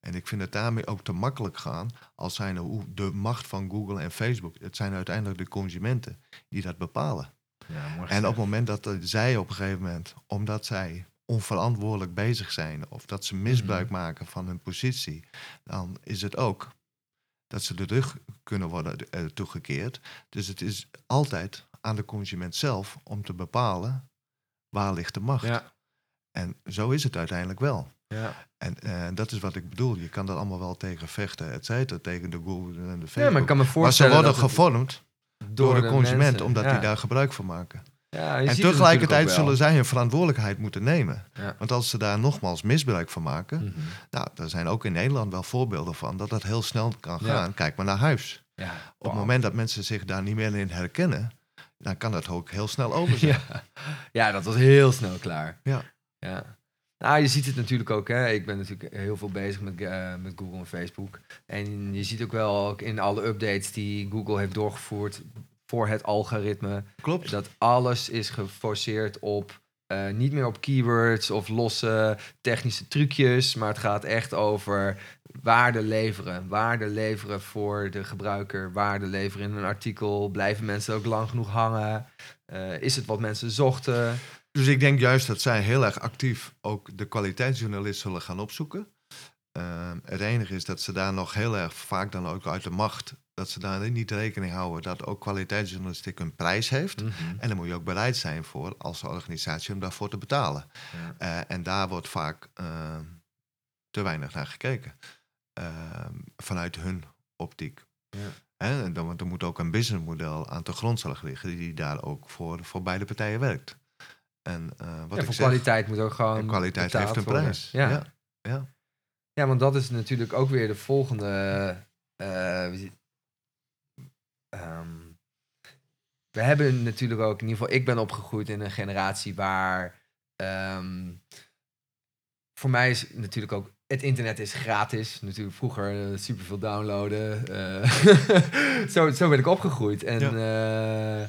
En ik vind het daarmee ook te makkelijk gaan als zijn de macht van Google en Facebook. Het zijn uiteindelijk de consumenten die dat bepalen. Ja, En op het moment dat zij op een gegeven moment, omdat zij onverantwoordelijk bezig zijn of dat ze misbruik Mhm. maken van hun positie, dan is het ook dat ze de rug kunnen worden eh, toegekeerd. Dus het is altijd aan de consument zelf om te bepalen waar ligt de macht. Ja, En zo is het uiteindelijk wel. ja. En eh, dat is wat ik bedoel. Je kan dat allemaal wel tegen vechten, et cetera, tegen de Google en de Facebook. ja, maar ik kan me maar ze worden gevormd door, de, consument, mensen- omdat ja. die daar gebruik van maken. Ja, En tegelijkertijd zullen zij hun verantwoordelijkheid moeten nemen. Ja. Want als ze daar nogmaals misbruik van maken. Mhm. nou, er zijn ook in Nederland wel voorbeelden van dat dat heel snel kan gaan. Kijk maar naar huis. Ja, Op het moment dat mensen zich daar niet meer in herkennen, dan kan dat ook heel snel over zijn. Ja. ja, dat was heel snel klaar. Ja. ja. Nou, je ziet het natuurlijk ook. Hè. Ik ben natuurlijk heel veel bezig met, eh, met Google en Facebook. En je ziet ook wel ook in alle updates die Google heeft doorgevoerd voor het algoritme. Klopt. Dat alles is geforceerd op eh, niet meer op keywords of losse technische trucjes. Maar het gaat echt over waarde leveren. Waarde leveren voor de gebruiker. Waarde leveren in een artikel. Blijven mensen ook lang genoeg hangen? Eh, is het wat mensen zochten? Dus ik denk juist dat zij heel erg actief ook de kwaliteitsjournalist zullen gaan opzoeken. Ehm, het enige is dat ze daar nog heel erg vaak dan ook uit de macht, dat ze daar niet rekening houden dat ook kwaliteitsjournalistiek een prijs heeft. En dan moet je ook bereid zijn voor als organisatie om daarvoor te betalen. Ja. Eh, en daar wordt vaak te weinig naar gekeken. Ehm, vanuit hun optiek. Ja. En dan, want er moet ook een businessmodel aan de grondslag liggen die daar ook voor, voor beide partijen werkt. En eh, wat Ja, ik voor zeg, kwaliteit moet ook gewoon. kwaliteit heeft een worden. prijs. Ja. Ja. Ja. Ja, want dat is natuurlijk ook weer de volgende. wie- ehm, we hebben natuurlijk ook, in ieder geval, ik ben opgegroeid in een generatie waar. ehm, voor mij is natuurlijk ook. Het internet is gratis. Natuurlijk vroeger eh, superveel downloaden. eh, zo, zo ben ik opgegroeid. En eh,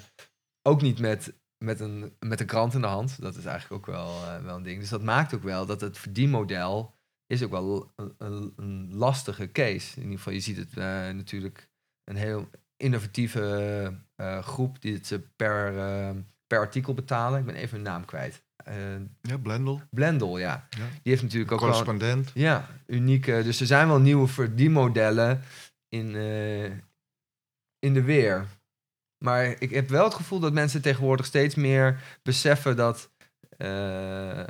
ook niet met, met, een, met een krant in de hand. Dat is eigenlijk ook wel, wel een ding. Dus dat maakt ook wel dat het verdienmodel is ook wel een, een, een lastige case. In ieder geval, je ziet het natuurlijk een heel innovatieve groep die het ze per, per artikel betalen. Ik ben even hun naam kwijt. Eh, Ja, Blendel. Blendel, ja. Ja. Die heeft natuurlijk ook wel Correspondent. ja, unieke. Dus er zijn wel nieuwe verdienmodellen in, eh, in de weer. Maar ik heb wel het gevoel dat mensen tegenwoordig steeds meer beseffen dat, eh,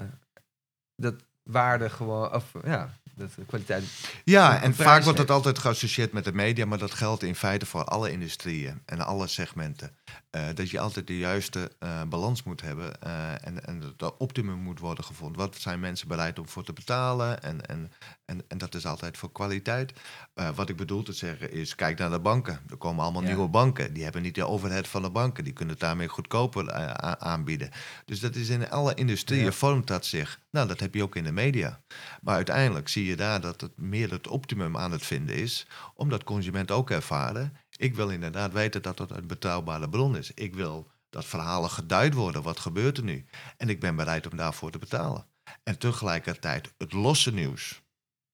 dat waarde gewoon, of ja, dat de kwaliteit. Ja, en vaak wordt het altijd geassocieerd met de media, maar dat geldt in feite voor alle industrieën en alle segmenten. Eh, dat je altijd de juiste eh, balans moet hebben eh, en, en dat de optimum moet worden gevonden. Wat zijn mensen bereid om voor te betalen? En, en, en, en dat is altijd voor kwaliteit. Wat ik bedoel te zeggen is, kijk naar de banken. Er komen allemaal Ja. nieuwe banken. Die hebben niet de overhead van de banken. Die kunnen het daarmee goedkoper aanbieden. Dus dat is in alle industrieën Ja. vormt dat zich. Nou, dat heb je ook in de media. Maar uiteindelijk zie je daar dat het meer het optimum aan het vinden is, omdat consumenten ook ervaren. Ik wil inderdaad weten dat het een betrouwbare bron is. Ik wil dat verhalen geduid worden. Wat gebeurt er nu? En ik ben bereid om daarvoor te betalen. En tegelijkertijd het losse nieuws.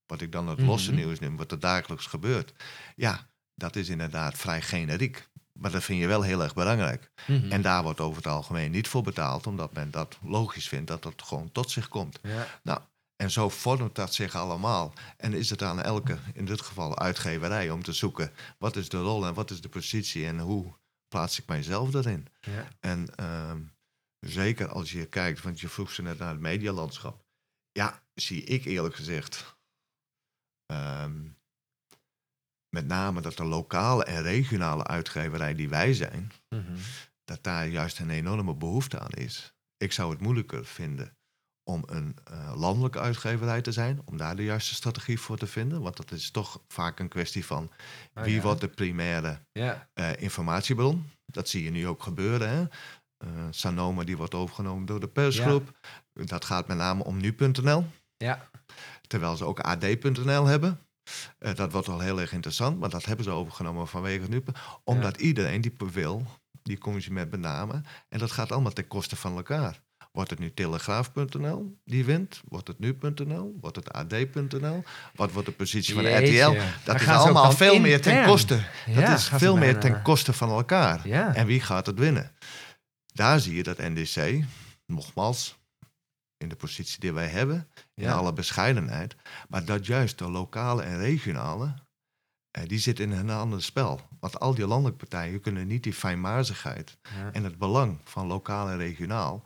Wat ik dan het losse Mhm. nieuws noem, wat er dagelijks gebeurt. Ja, dat is inderdaad vrij generiek. Maar dat vind je wel heel erg belangrijk. En daar wordt over het algemeen niet voor betaald, omdat men dat logisch vindt dat dat gewoon tot zich komt. ja. Nou, en zo vormt dat zich allemaal. En is het aan elke, in dit geval uitgeverij, om te zoeken wat is de rol en wat is de positie en hoe plaats ik mijzelf daarin. Ja. En ehm, zeker als je kijkt, want je vroeg ze net naar het medialandschap. Ja, zie ik eerlijk gezegd. ehm, met name dat de lokale en regionale uitgeverij die wij zijn, Mhm. dat daar juist een enorme behoefte aan is. Ik zou het moeilijker vinden om een eh, landelijke uitgeverij te zijn, om daar de juiste strategie voor te vinden. Want dat is toch vaak een kwestie van Oh, wie ja. wordt de primaire Ja. eh, informatiebron. Dat zie je nu ook gebeuren. Hè? Eh, Sanoma die wordt overgenomen door de persgroep. Dat gaat met name om nu.nl. Ja. Terwijl ze ook ad.nl hebben. Dat wordt wel heel erg interessant, maar dat hebben ze overgenomen vanwege nu. Omdat iedereen die wil, die consument benamen. En dat gaat allemaal ten koste van elkaar. Wordt het nu telegraaf.nl die wint? Wordt het nu.nl? Wordt het ad.nl? Wat wordt de positie van Jeetje. RTL? Dat is allemaal veel meer ten koste. Dat is veel meer ten koste van elkaar. Ja. En wie gaat het winnen? Daar zie je dat NDC, nogmaals, in de positie die wij hebben, in Ja. alle bescheidenheid, maar dat juist de lokale en regionale, eh, die zitten in een ander spel. Want al die landelijke partijen kunnen niet die fijnmazigheid en het belang van lokaal en regionaal.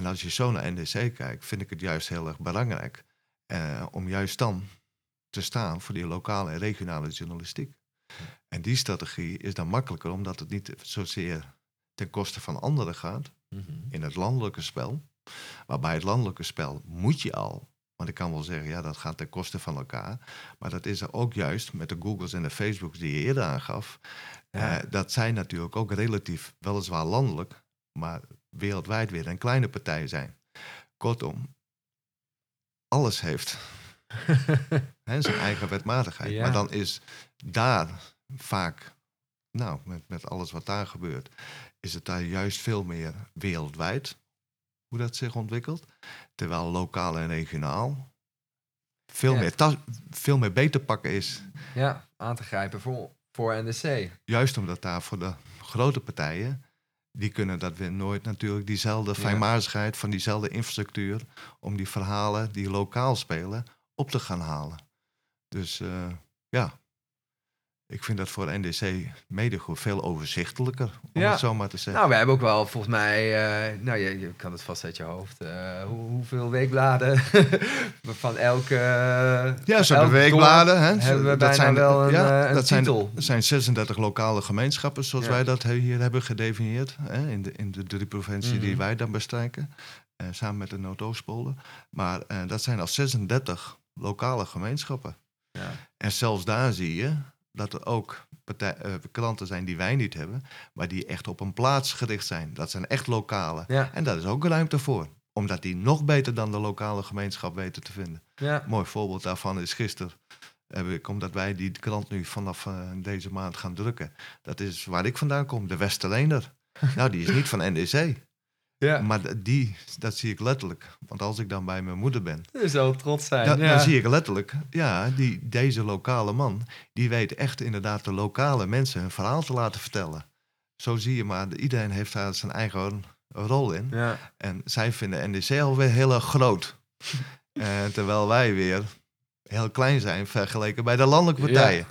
En als je zo naar NDC kijkt, vind ik het juist heel erg belangrijk eh, om juist dan te staan voor die lokale en regionale journalistiek. En die strategie is dan makkelijker, omdat het niet zozeer ten koste van anderen gaat Mhm. in het landelijke spel. Maar bij het landelijke spel moet je al, want ik kan wel zeggen, ja, dat gaat ten koste van elkaar. Maar dat is er ook juist met de Googles en de Facebooks die je eerder aangaf. Ja. Eh, dat zijn natuurlijk ook relatief, weliswaar landelijk, maar wereldwijd weer een kleine partij zijn. Kortom, alles heeft hè, zijn eigen wetmatigheid. Ja. Maar dan is daar vaak, nou, met, met alles wat daar gebeurt, is het daar juist veel meer wereldwijd hoe dat zich ontwikkelt. Terwijl lokaal en regionaal veel, Ja. meer, tas- veel meer beter pakken is. ja, aan te grijpen voor, voor NDC. Juist omdat daar voor de grote partijen, die kunnen dat weer nooit natuurlijk diezelfde fijnmazigheid van diezelfde infrastructuur om die verhalen die lokaal spelen op te gaan halen. Dus eh, ja, ik vind dat voor NDC medegoed veel overzichtelijker, om Ja. het zo maar te zeggen. Nou, we hebben ook wel volgens mij, eh, nou je, je kan het vast uit je hoofd, eh, hoe, hoeveel weekbladen van elke. Ja, ze hebben weekbladen. Hè. Ze- Hebben we dat zijn, wel een, ja, eh, een dat zijn, titel. er zijn 36 lokale gemeenschappen, zoals Ja. wij dat hier hebben gedefinieerd. Hè, in, de, in de drie provincies die Mhm. wij dan bestrijken. samen met de Noordoostpolen. Maar dat zijn al 36 lokale gemeenschappen. Ja. En zelfs daar zie je dat er ook partij, eh, klanten zijn die wij niet hebben, maar die echt op een plaats gericht zijn. Dat zijn echt lokale. Ja, En daar is ook ruimte voor. Omdat die nog beter dan de lokale gemeenschap weten te vinden. ja. Mooi voorbeeld daarvan is gisteren. Heb ik, omdat wij die krant nu vanaf eh, deze maand gaan drukken. Dat is waar ik vandaan kom, de Westerleener. nou, die is niet van NDC. Ja. Maar die, dat zie ik letterlijk. Want als ik dan bij mijn moeder ben, Je zou trots zijn. dan, ja. dan zie ik letterlijk, ja, die, deze lokale man, die weet echt inderdaad de lokale mensen hun verhaal te laten vertellen. Zo zie je maar, iedereen heeft daar zijn eigen rol in. Ja. En zij vinden NDC alweer heel erg groot. Eh, terwijl wij weer heel klein zijn vergeleken bij de landelijke Ja.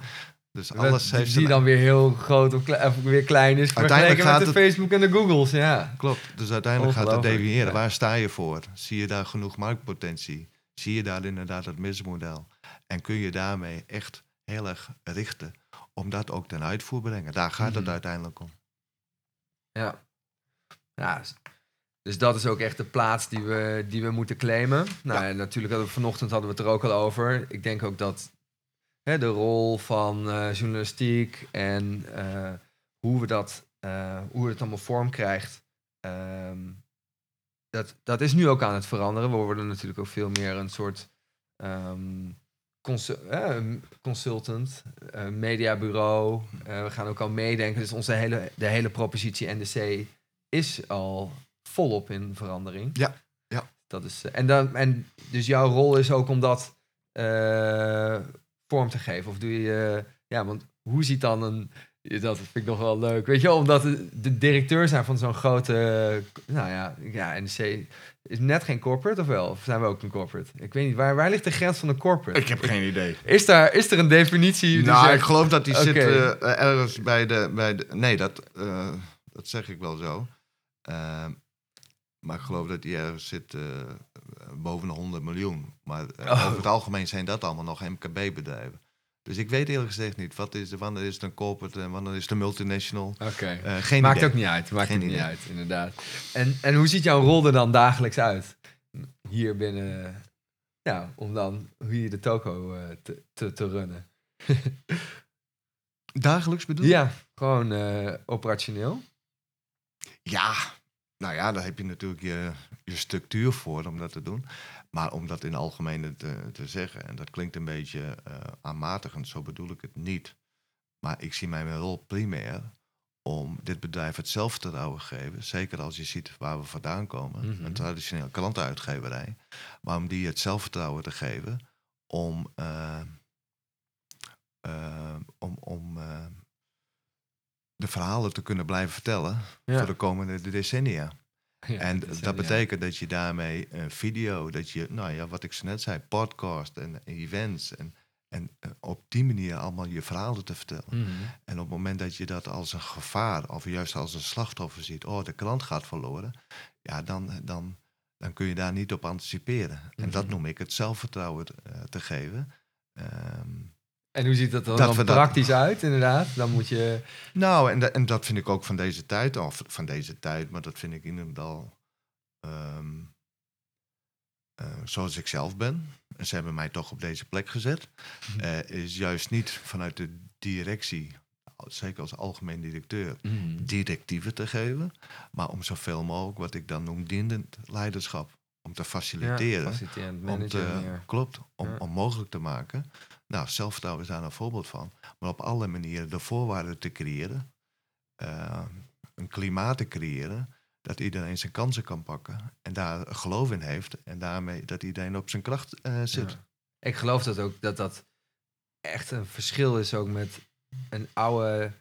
Dus alles heeft die dan weer heel groot of, weer klein is. Uiteindelijk Vergeleken met gaat de Facebook en de Googles. Ja. Klopt, dus uiteindelijk gaat het ja. Waar sta je voor? Zie je daar genoeg marktpotentie? Zie je daar inderdaad het mismodel? En kun je daarmee echt heel erg richten om dat ook ten uitvoer brengen? Daar gaat het Mhm. uiteindelijk om. Ja. ja. s- Dus dat is ook echt de plaats die we, die we moeten claimen. Nou, en natuurlijk hadden we vanochtend hadden we het er ook al over. Ik denk ook dat hè, de rol van eh, journalistiek en eh, hoe we dat, eh, hoe het allemaal vorm krijgt, ehm, dat, dat is nu ook aan het veranderen. We worden natuurlijk ook veel meer een soort ehm, consu- eh, consultant, mediabureau. We gaan ook al meedenken. Dus onze hele, de hele propositie NDC is al volop in verandering. Ja, ja. Dat is, en, dan, en dus jouw rol is ook om dat vorm te geven. Of doe je, ja, want hoe ziet dan een, dat vind ik nog wel leuk, weet je omdat de, directeur zijn van zo'n grote, nou ja, ja, NDC is net geen corporate of wel? Of zijn we ook een corporate? Ik weet niet, waar, waar ligt de grens van een corporate? heb geen idee. Is, daar, is er een definitie? die Nou, zegt- ik geloof dat die zit eh, ergens bij de, bij de... Nee, dat, eh, dat zeg ik wel zo. Eh, maar ik geloof dat die ergens zit eh, boven de 100 miljoen. Maar eh, Oh. over het algemeen zijn dat allemaal nog MKB-bedrijven. Dus ik weet eerlijk gezegd niet, wat is, wanneer is het een corporate en wanneer is het een multinational? Oké. Eh, geen Maakt idee. ook niet uit. Maakt Geen ook niet uit, inderdaad. En, en hoe ziet jouw rol er dan dagelijks uit? Hier binnen, ja, om dan hier de toko te, te, te runnen. Dagelijks bedoel je? Ja, gewoon operationeel. Ja, nou ja, daar heb je natuurlijk je, je structuur voor om dat te doen. Maar om dat in het algemeen te, te zeggen, en dat klinkt een beetje eh, aanmatigend, zo bedoel ik het niet. Maar ik zie mijn rol primair om dit bedrijf het zelfvertrouwen te geven. Zeker als je ziet waar we vandaan komen, Mhm. een traditionele klantenuitgeverij. Maar om die het zelfvertrouwen te geven om, eh, eh, om, om de verhalen te kunnen blijven vertellen Ja. voor de komende decennia. Ja, en dat betekent dat je daarmee een video, dat je, nou ja, wat ik zo net zei, podcast en events en, en eh, op die manier allemaal je verhalen te vertellen. Mhm. En op het moment dat je dat als een gevaar of juist als een slachtoffer ziet, oh, de krant gaat verloren, ja, dan, dan, dan kun je daar niet op anticiperen. En dat Mhm. noem ik het zelfvertrouwen eh, te geven. Ehm, En hoe ziet dat dan, Dat dan dat- praktisch uit, inderdaad? Dan moet je... Nou, en, da- en dat vind ik ook van deze tijd, of van deze tijd, maar dat vind ik inderdaad ehm eh, zoals ik zelf ben. En ze hebben mij toch op deze plek gezet. Mhm. eh, is juist niet vanuit de directie, zeker als algemeen directeur, Mhm. directieven te geven, maar om zoveel mogelijk wat ik dan noem dienend leiderschap. Om te faciliteren. Ja, om te, klopt, om, Ja. om mogelijk te maken. Nou, zelfvertrouwen is daar een voorbeeld van. Maar op alle manieren de voorwaarden te creëren. eh, een klimaat te creëren. Dat iedereen zijn kansen kan pakken. En daar geloof in heeft. En daarmee dat iedereen op zijn kracht eh, zit. Ja. Ik geloof dat ook, dat dat echt een verschil is ook met een oude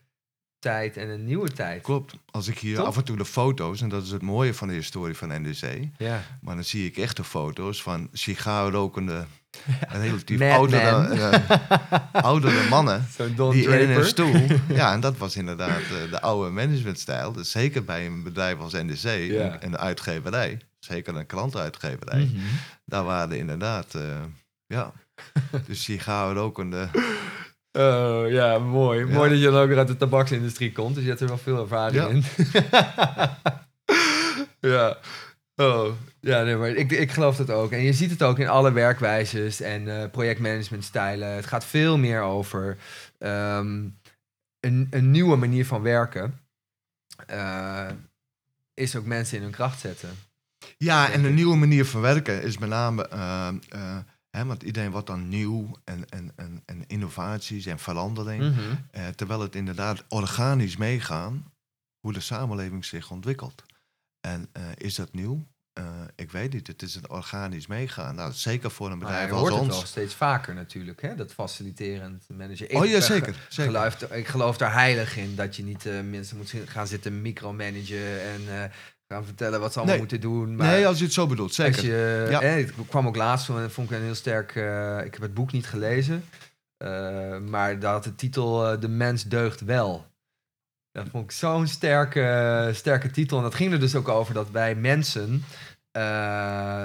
tijd en een nieuwe tijd. Klopt. Als ik hier af en toe de foto's, en dat is het mooie van de historie van NDC. Ja. Maar dan zie ik echte foto's van sigaarrokende, relatief Mad oudere, eh, oudere mannen. Don die in een stoel. Ja, en dat was inderdaad eh, de oude managementstijl. Dus zeker bij een bedrijf als NDC, Ja. een, een uitgeverij, zeker een klantenuitgeverij, Mhm. daar waren inderdaad, eh, ja, dus sigaarrokende. Oh, ja, mooi. Ja. Mooi dat je dan ook weer uit de tabaksindustrie komt. Dus je hebt er wel veel ervaring Ja. in. ja. Oh, ja, nee, maar ik, ik geloof dat ook. En je ziet het ook in alle werkwijzes en eh, projectmanagementstijlen. Het gaat veel meer over ehm, een, een nieuwe manier van werken. Eh, is ook mensen in hun kracht zetten. Ja, en een nieuwe manier van werken is met name, eh, want iedereen wordt dan nieuw en, en, en, en innovaties en verandering. Mhm. Eh, terwijl het inderdaad organisch meegaan hoe de samenleving zich ontwikkelt. En eh, is dat nieuw? Eh, ik weet niet. Het is een organisch meegaan. Nou, zeker voor een bedrijf als hoort het wel ons. steeds vaker natuurlijk, hè? dat faciliterend manager. Oh ja, zeker. zeker. Geloof, ik geloof daar heilig in dat je niet eh, mensen moet gaan zitten micromanagen en gaan vertellen wat ze allemaal Nee. moeten doen. Maar Nee, als je het zo bedoelt, zeker. als je, Ja. eh, ik kwam ook laatst en vond ik een heel sterk. eh, ik heb het boek niet gelezen, eh, maar daar had de titel eh, De mens deugt wel. Dat vond ik zo'n sterke, sterke titel. En dat ging er dus ook over dat wij mensen, eh,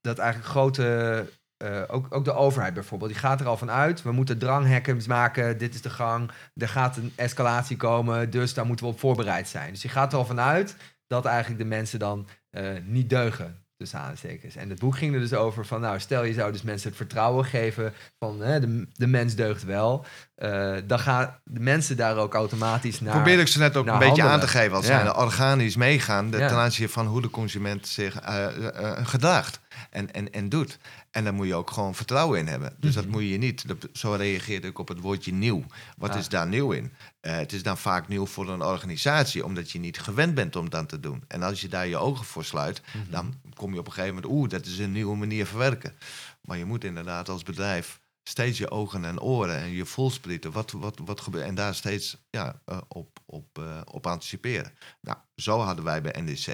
dat eigenlijk grote, eh, ook, ook de overheid bijvoorbeeld, die gaat er al van uit. We moeten dranghekken maken, dit is de gang, er gaat een escalatie komen, dus daar moeten we op voorbereid zijn. Dus die gaat er al van uit dat eigenlijk de mensen dan eh, niet deugen. Tussen aanstekens. En het boek ging er dus over van, nou, stel je zou dus mensen het vertrouwen geven van hè, de, de mens deugt wel. eh, dan gaan de mensen daar ook automatisch naar. Probeer ik ze net ook een beetje aan te geven. Als Ja. zij organisch meegaan de- Ja. ten aanzien van hoe de consument zich eh, eh, gedraagt en, en, en doet. En daar moet je ook gewoon vertrouwen in hebben. Dus dat Mhm. moet je niet. Dat- Zo reageerde ik op het woordje nieuw. Wat Ah. is daar nieuw in? Het is dan vaak nieuw voor een organisatie, omdat je niet gewend bent om dat te doen. En als je daar je ogen voor sluit, Mhm. dan kom je op een gegeven moment, oeh, dat is een nieuwe manier van werken. Maar je moet inderdaad als bedrijf steeds je ogen en oren en je volsprieten. Wat, wat, wat gebeurt en daar steeds ja, eh, op, op, eh, op anticiperen. Nou, zo hadden wij bij NDC.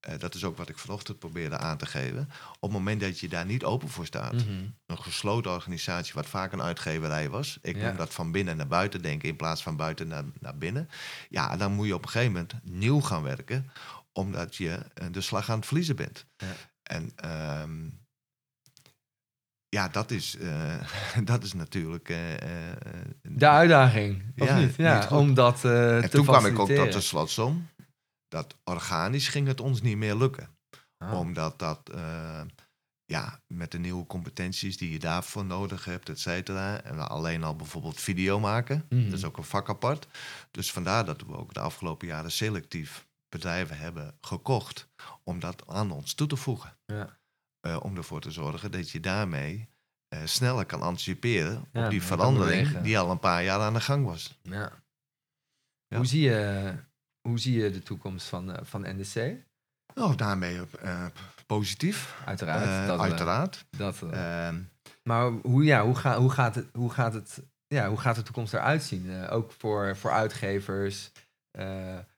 eh, dat is ook wat ik vanochtend probeerde aan te geven. Op het moment dat je daar niet open voor staat, Mhm. een gesloten organisatie, wat vaak een uitgeverij was. Ik Ja. noem dat van binnen naar buiten denken in plaats van buiten naar, naar binnen. Ja, dan moet je op een gegeven moment nieuw gaan werken, omdat je eh, de slag aan het verliezen bent. Ja. En ehm, ja, dat is, eh, dat is natuurlijk. eh, De uitdaging, of Ja, niet? Ja, niet om dat eh en te toen kwam ik ook tot de slotsom. Dat organisch ging het ons niet meer lukken Ah. omdat dat ja, met de nieuwe competenties die je daarvoor nodig hebt, et cetera. En alleen al bijvoorbeeld video maken. Mhm. Dat is ook een vak apart. Dus vandaar dat we ook de afgelopen jaren selectief bedrijven hebben gekocht om dat aan ons toe te voegen. Ja. Eh, om ervoor te zorgen dat je daarmee eh, sneller kan anticiperen Ja, op die verandering die al een paar jaar aan de gang was. Ja. Ja. Hoe, zie je, hoe zie je de toekomst van, eh, van NDC? Nou, daarmee positief. Uiteraard. Dat uiteraard. dat, eh, Ehm, maar hoe, ja, hoe, ga, hoe, gaat het, hoe, gaat het, ja, hoe gaat de toekomst eruit zien? Ook voor, voor uitgevers.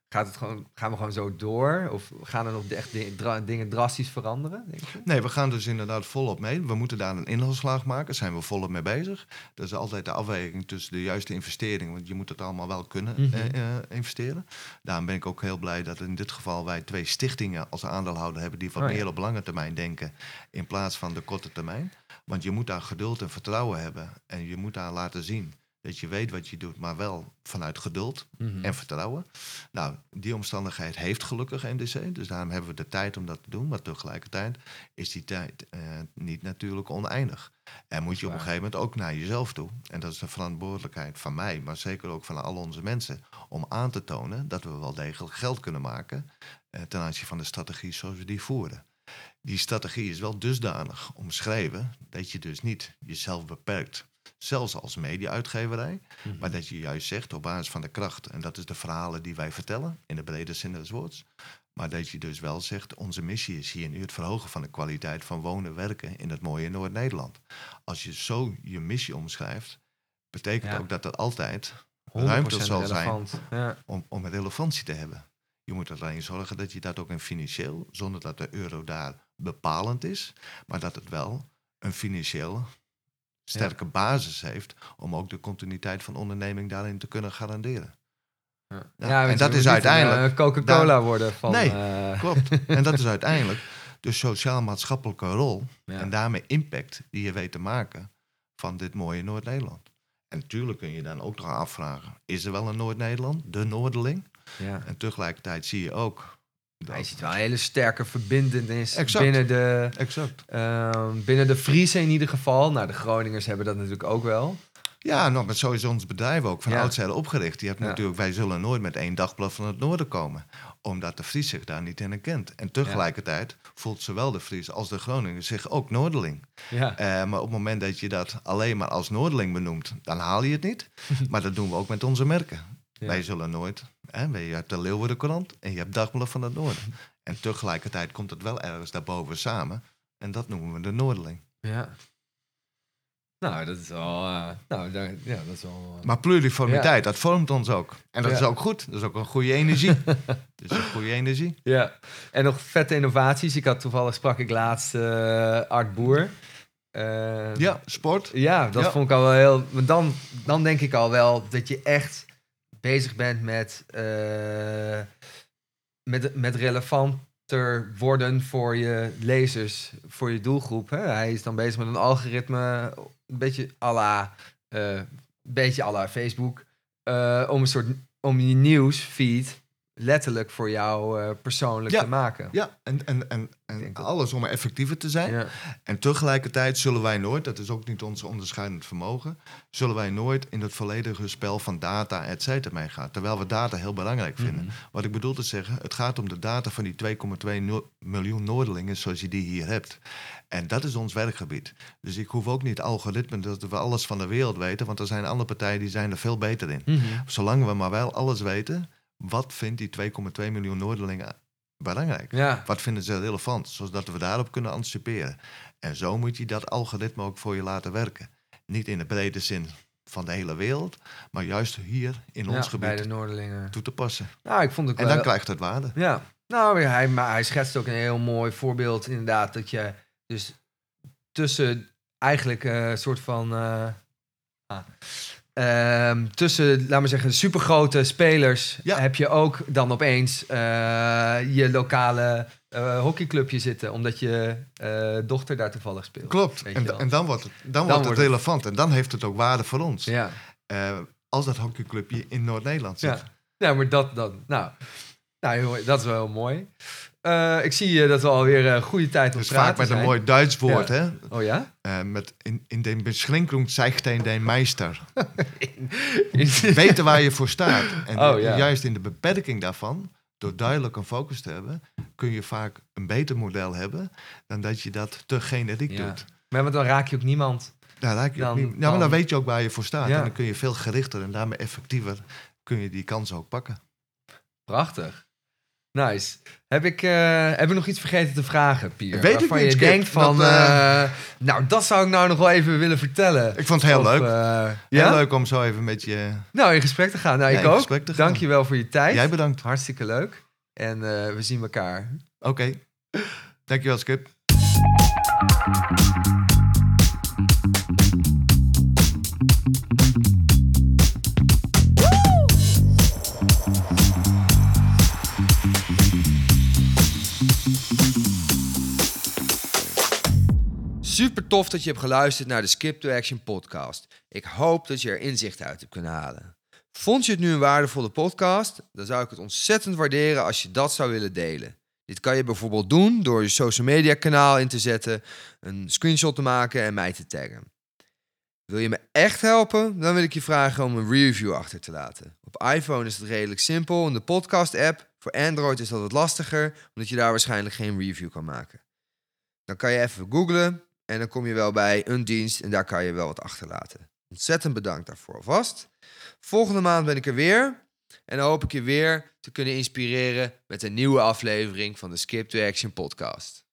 Gaat het gewoon, gaan we gewoon zo door? Of gaan er nog echt di- dra- dingen drastisch veranderen? Denk je? Nee, we gaan dus inderdaad volop mee. We moeten daar een inhaalslag maken. Daar zijn we volop mee bezig. Dat is altijd de afweging tussen de juiste investering. Want je moet het allemaal wel kunnen Mhm. eh, eh, investeren. Daarom ben ik ook heel blij dat in dit geval wij twee stichtingen als aandeelhouder hebben... die wat Oh ja. meer op lange termijn denken in plaats van de korte termijn. Want je moet daar geduld en vertrouwen hebben. En je moet daar laten zien dat je weet wat je doet, maar wel vanuit geduld Mhm. en vertrouwen. Nou, die omstandigheid heeft gelukkig NDC, dus daarom hebben we de tijd om dat te doen. Maar tegelijkertijd is die tijd eh, niet natuurlijk oneindig. En moet je op een gegeven moment ook naar jezelf toe. En dat is de verantwoordelijkheid van mij, maar zeker ook van al onze mensen, om aan te tonen dat we wel degelijk geld kunnen maken eh, ten aanzien van de strategie zoals we die voeren. Die strategie is wel dusdanig omschreven dat je dus niet jezelf beperkt. Zelfs als media-uitgeverij, Mhm. maar dat je juist zegt op basis van de kracht, en dat is de verhalen die wij vertellen, in de brede zin des woords. Maar dat je dus wel zegt, onze missie is hier nu het verhogen van de kwaliteit van wonen, werken in het mooie Noord-Nederland. Als je zo je missie omschrijft, betekent Ja. ook dat er altijd 100% ruimte zal zijn. Ja. om, om relevantie te hebben. Je moet alleen zorgen dat je dat ook in financieel, zonder dat de euro daar bepalend is, maar dat het wel een financieel sterke basis heeft om ook de continuïteit van onderneming daarin te kunnen garanderen. Ja. Ja, en dat is een, uiteindelijk- eh, Coca-Cola worden van... Nee. eh, Klopt. en dat is uiteindelijk de sociaal-maatschappelijke rol ja. en daarmee impact die je weet te maken van dit mooie Noord-Nederland. En natuurlijk kun je dan ook nog afvragen, is er wel een Noord-Nederland, de Noorderling? ja. En tegelijkertijd zie je ook... dat- Hij ziet wel een hele sterke verbindenis Exact. binnen de, Exact. ehm, binnen de Friese in ieder geval. Nou, de Groningers hebben dat natuurlijk ook wel. Ja, nog met sowieso ons bedrijf ook van Ja. oudsher opgericht. Die hebt Ja. natuurlijk, wij zullen nooit met één dagblad van het noorden komen. Omdat de Fries zich daar niet in herkent. En tegelijkertijd voelt zowel de Fries als de Groningen zich ook Noorderling. Ja. Eh, maar op het moment dat je dat alleen maar als Noorderling benoemt, dan haal je het niet. maar dat doen we ook met onze merken. Ja. Wij zullen nooit, hè, je hebt de Leeuwardenkrant en je hebt Dagblad van het Noorden. En tegelijkertijd komt het wel ergens daarboven samen. En dat noemen we de Noorderling. Ja. Nou, dat is wel... eh, nou, daar, ja, dat is wel... eh, Maar pluriformiteit, dat vormt ons ook. En dat Ja. is ook goed. Dat is ook een goede energie. dat is een goede energie. Ja, en nog vette innovaties. Ik had toevallig sprak ik laatst eh, Art Boer. Ja, sport. ja, dat vond ik al wel heel. Maar dan, dan denk ik al wel dat je echt bezig bent met, eh, met, met relevanter worden voor je lezers, voor je doelgroep. Hè? Hij is dan bezig met een algoritme, een beetje à la, eh, beetje à Facebook, eh, om een soort om je nieuwsfeed letterlijk voor jou eh, persoonlijk Ja. te maken. Ja, en, en, en, en alles om effectiever te zijn. Ja. En tegelijkertijd zullen wij nooit, dat is ook niet ons onderscheidend vermogen, zullen wij nooit in het volledige spel van data, et cetera, meegaan. Terwijl we data heel belangrijk vinden. Mhm. Wat ik bedoel te zeggen, het gaat om de data van die 2,2 no- miljoen Noorderlingen zoals je die hier hebt. En dat is ons werkgebied. Dus ik hoef ook niet algoritmen dat we alles van de wereld weten, want er zijn andere partijen die zijn er veel beter in. Mhm. Zolang we maar wel alles weten, wat vindt die 2,2 miljoen Noorderlingen belangrijk? Ja. Wat vinden ze relevant, zodat we daarop kunnen anticiperen. En zo moet je dat algoritme ook voor je laten werken. Niet in de brede zin van de hele wereld, maar juist hier in Ja, ons bij gebied de Noorderlingen. toe te passen. Nou, ik vond het En wel... dan krijgt het waarde. Ja, nou, hij, maar hij schetst ook een heel mooi voorbeeld inderdaad. Dat je dus tussen eigenlijk een soort van... eh, ah, ehm, tussen, laat maar zeggen, supergrote spelers... Ja. heb je ook dan opeens eh, je lokale eh, hockeyclubje zitten. Omdat je eh, dochter daar toevallig speelt. Klopt. En, en dan wordt het, dan wordt het wordt het- relevant en dan heeft het ook waarde voor ons. Ja. Als dat hockeyclubje in Noord-Nederland zit. Ja. ja, maar dat dan... Nou, nou dat is wel heel mooi. Eh, ik zie eh, dat we alweer een goede tijd Dus praten vaak met een mooi Duits woord, Ja. hè? Oh ja? Eh, met in, in de beschrinking zegt een de meester. Weten waar je voor staat. En Oh, ja. juist in de beperking daarvan, door duidelijk een focus te hebben, kun je vaak een beter model hebben dan dat je dat te generiek Ja. doet. Maar want dan raak je ook niemand. Daar raak je ook Dan- niet- ja, maar dan dan- weet je ook waar je voor staat. En dan kun je veel gerichter en daarmee effectiever kun je die kans ook pakken. Prachtig. Nice. Heb ik, eh, heb ik nog iets vergeten te vragen, Pier? Weet ik niet, je denkt van... Dat, eh, eh, nou, dat zou ik nou nog wel even willen vertellen. Ik vond het heel Of, leuk. Heel ja? leuk om zo even met je... Nou, in gesprek te gaan. Nou, Ja, ik ook. Dank je wel voor je tijd. Jij bedankt. Hartstikke leuk. En we zien elkaar. Oké. Dankjewel, Skip. Super tof dat je hebt geluisterd naar de Skip to Action podcast. Ik hoop dat je er inzicht uit hebt kunnen halen. Vond je het nu een waardevolle podcast? Dan zou ik het ontzettend waarderen als je dat zou willen delen. Dit kan je bijvoorbeeld doen door je social media kanaal in te zetten, een screenshot te maken en mij te taggen. Wil je me echt helpen? Dan wil ik je vragen om een review achter te laten. Op iPhone is het redelijk simpel in de podcast app. Voor Android is dat wat lastiger, omdat je daar waarschijnlijk geen review kan maken. Dan kan je even googlen en dan kom je wel bij een dienst en daar kan je wel wat achterlaten. Ontzettend bedankt daarvoor alvast. Volgende maand ben ik er weer. En dan hoop ik je weer te kunnen inspireren met een nieuwe aflevering van de Skip to Action podcast.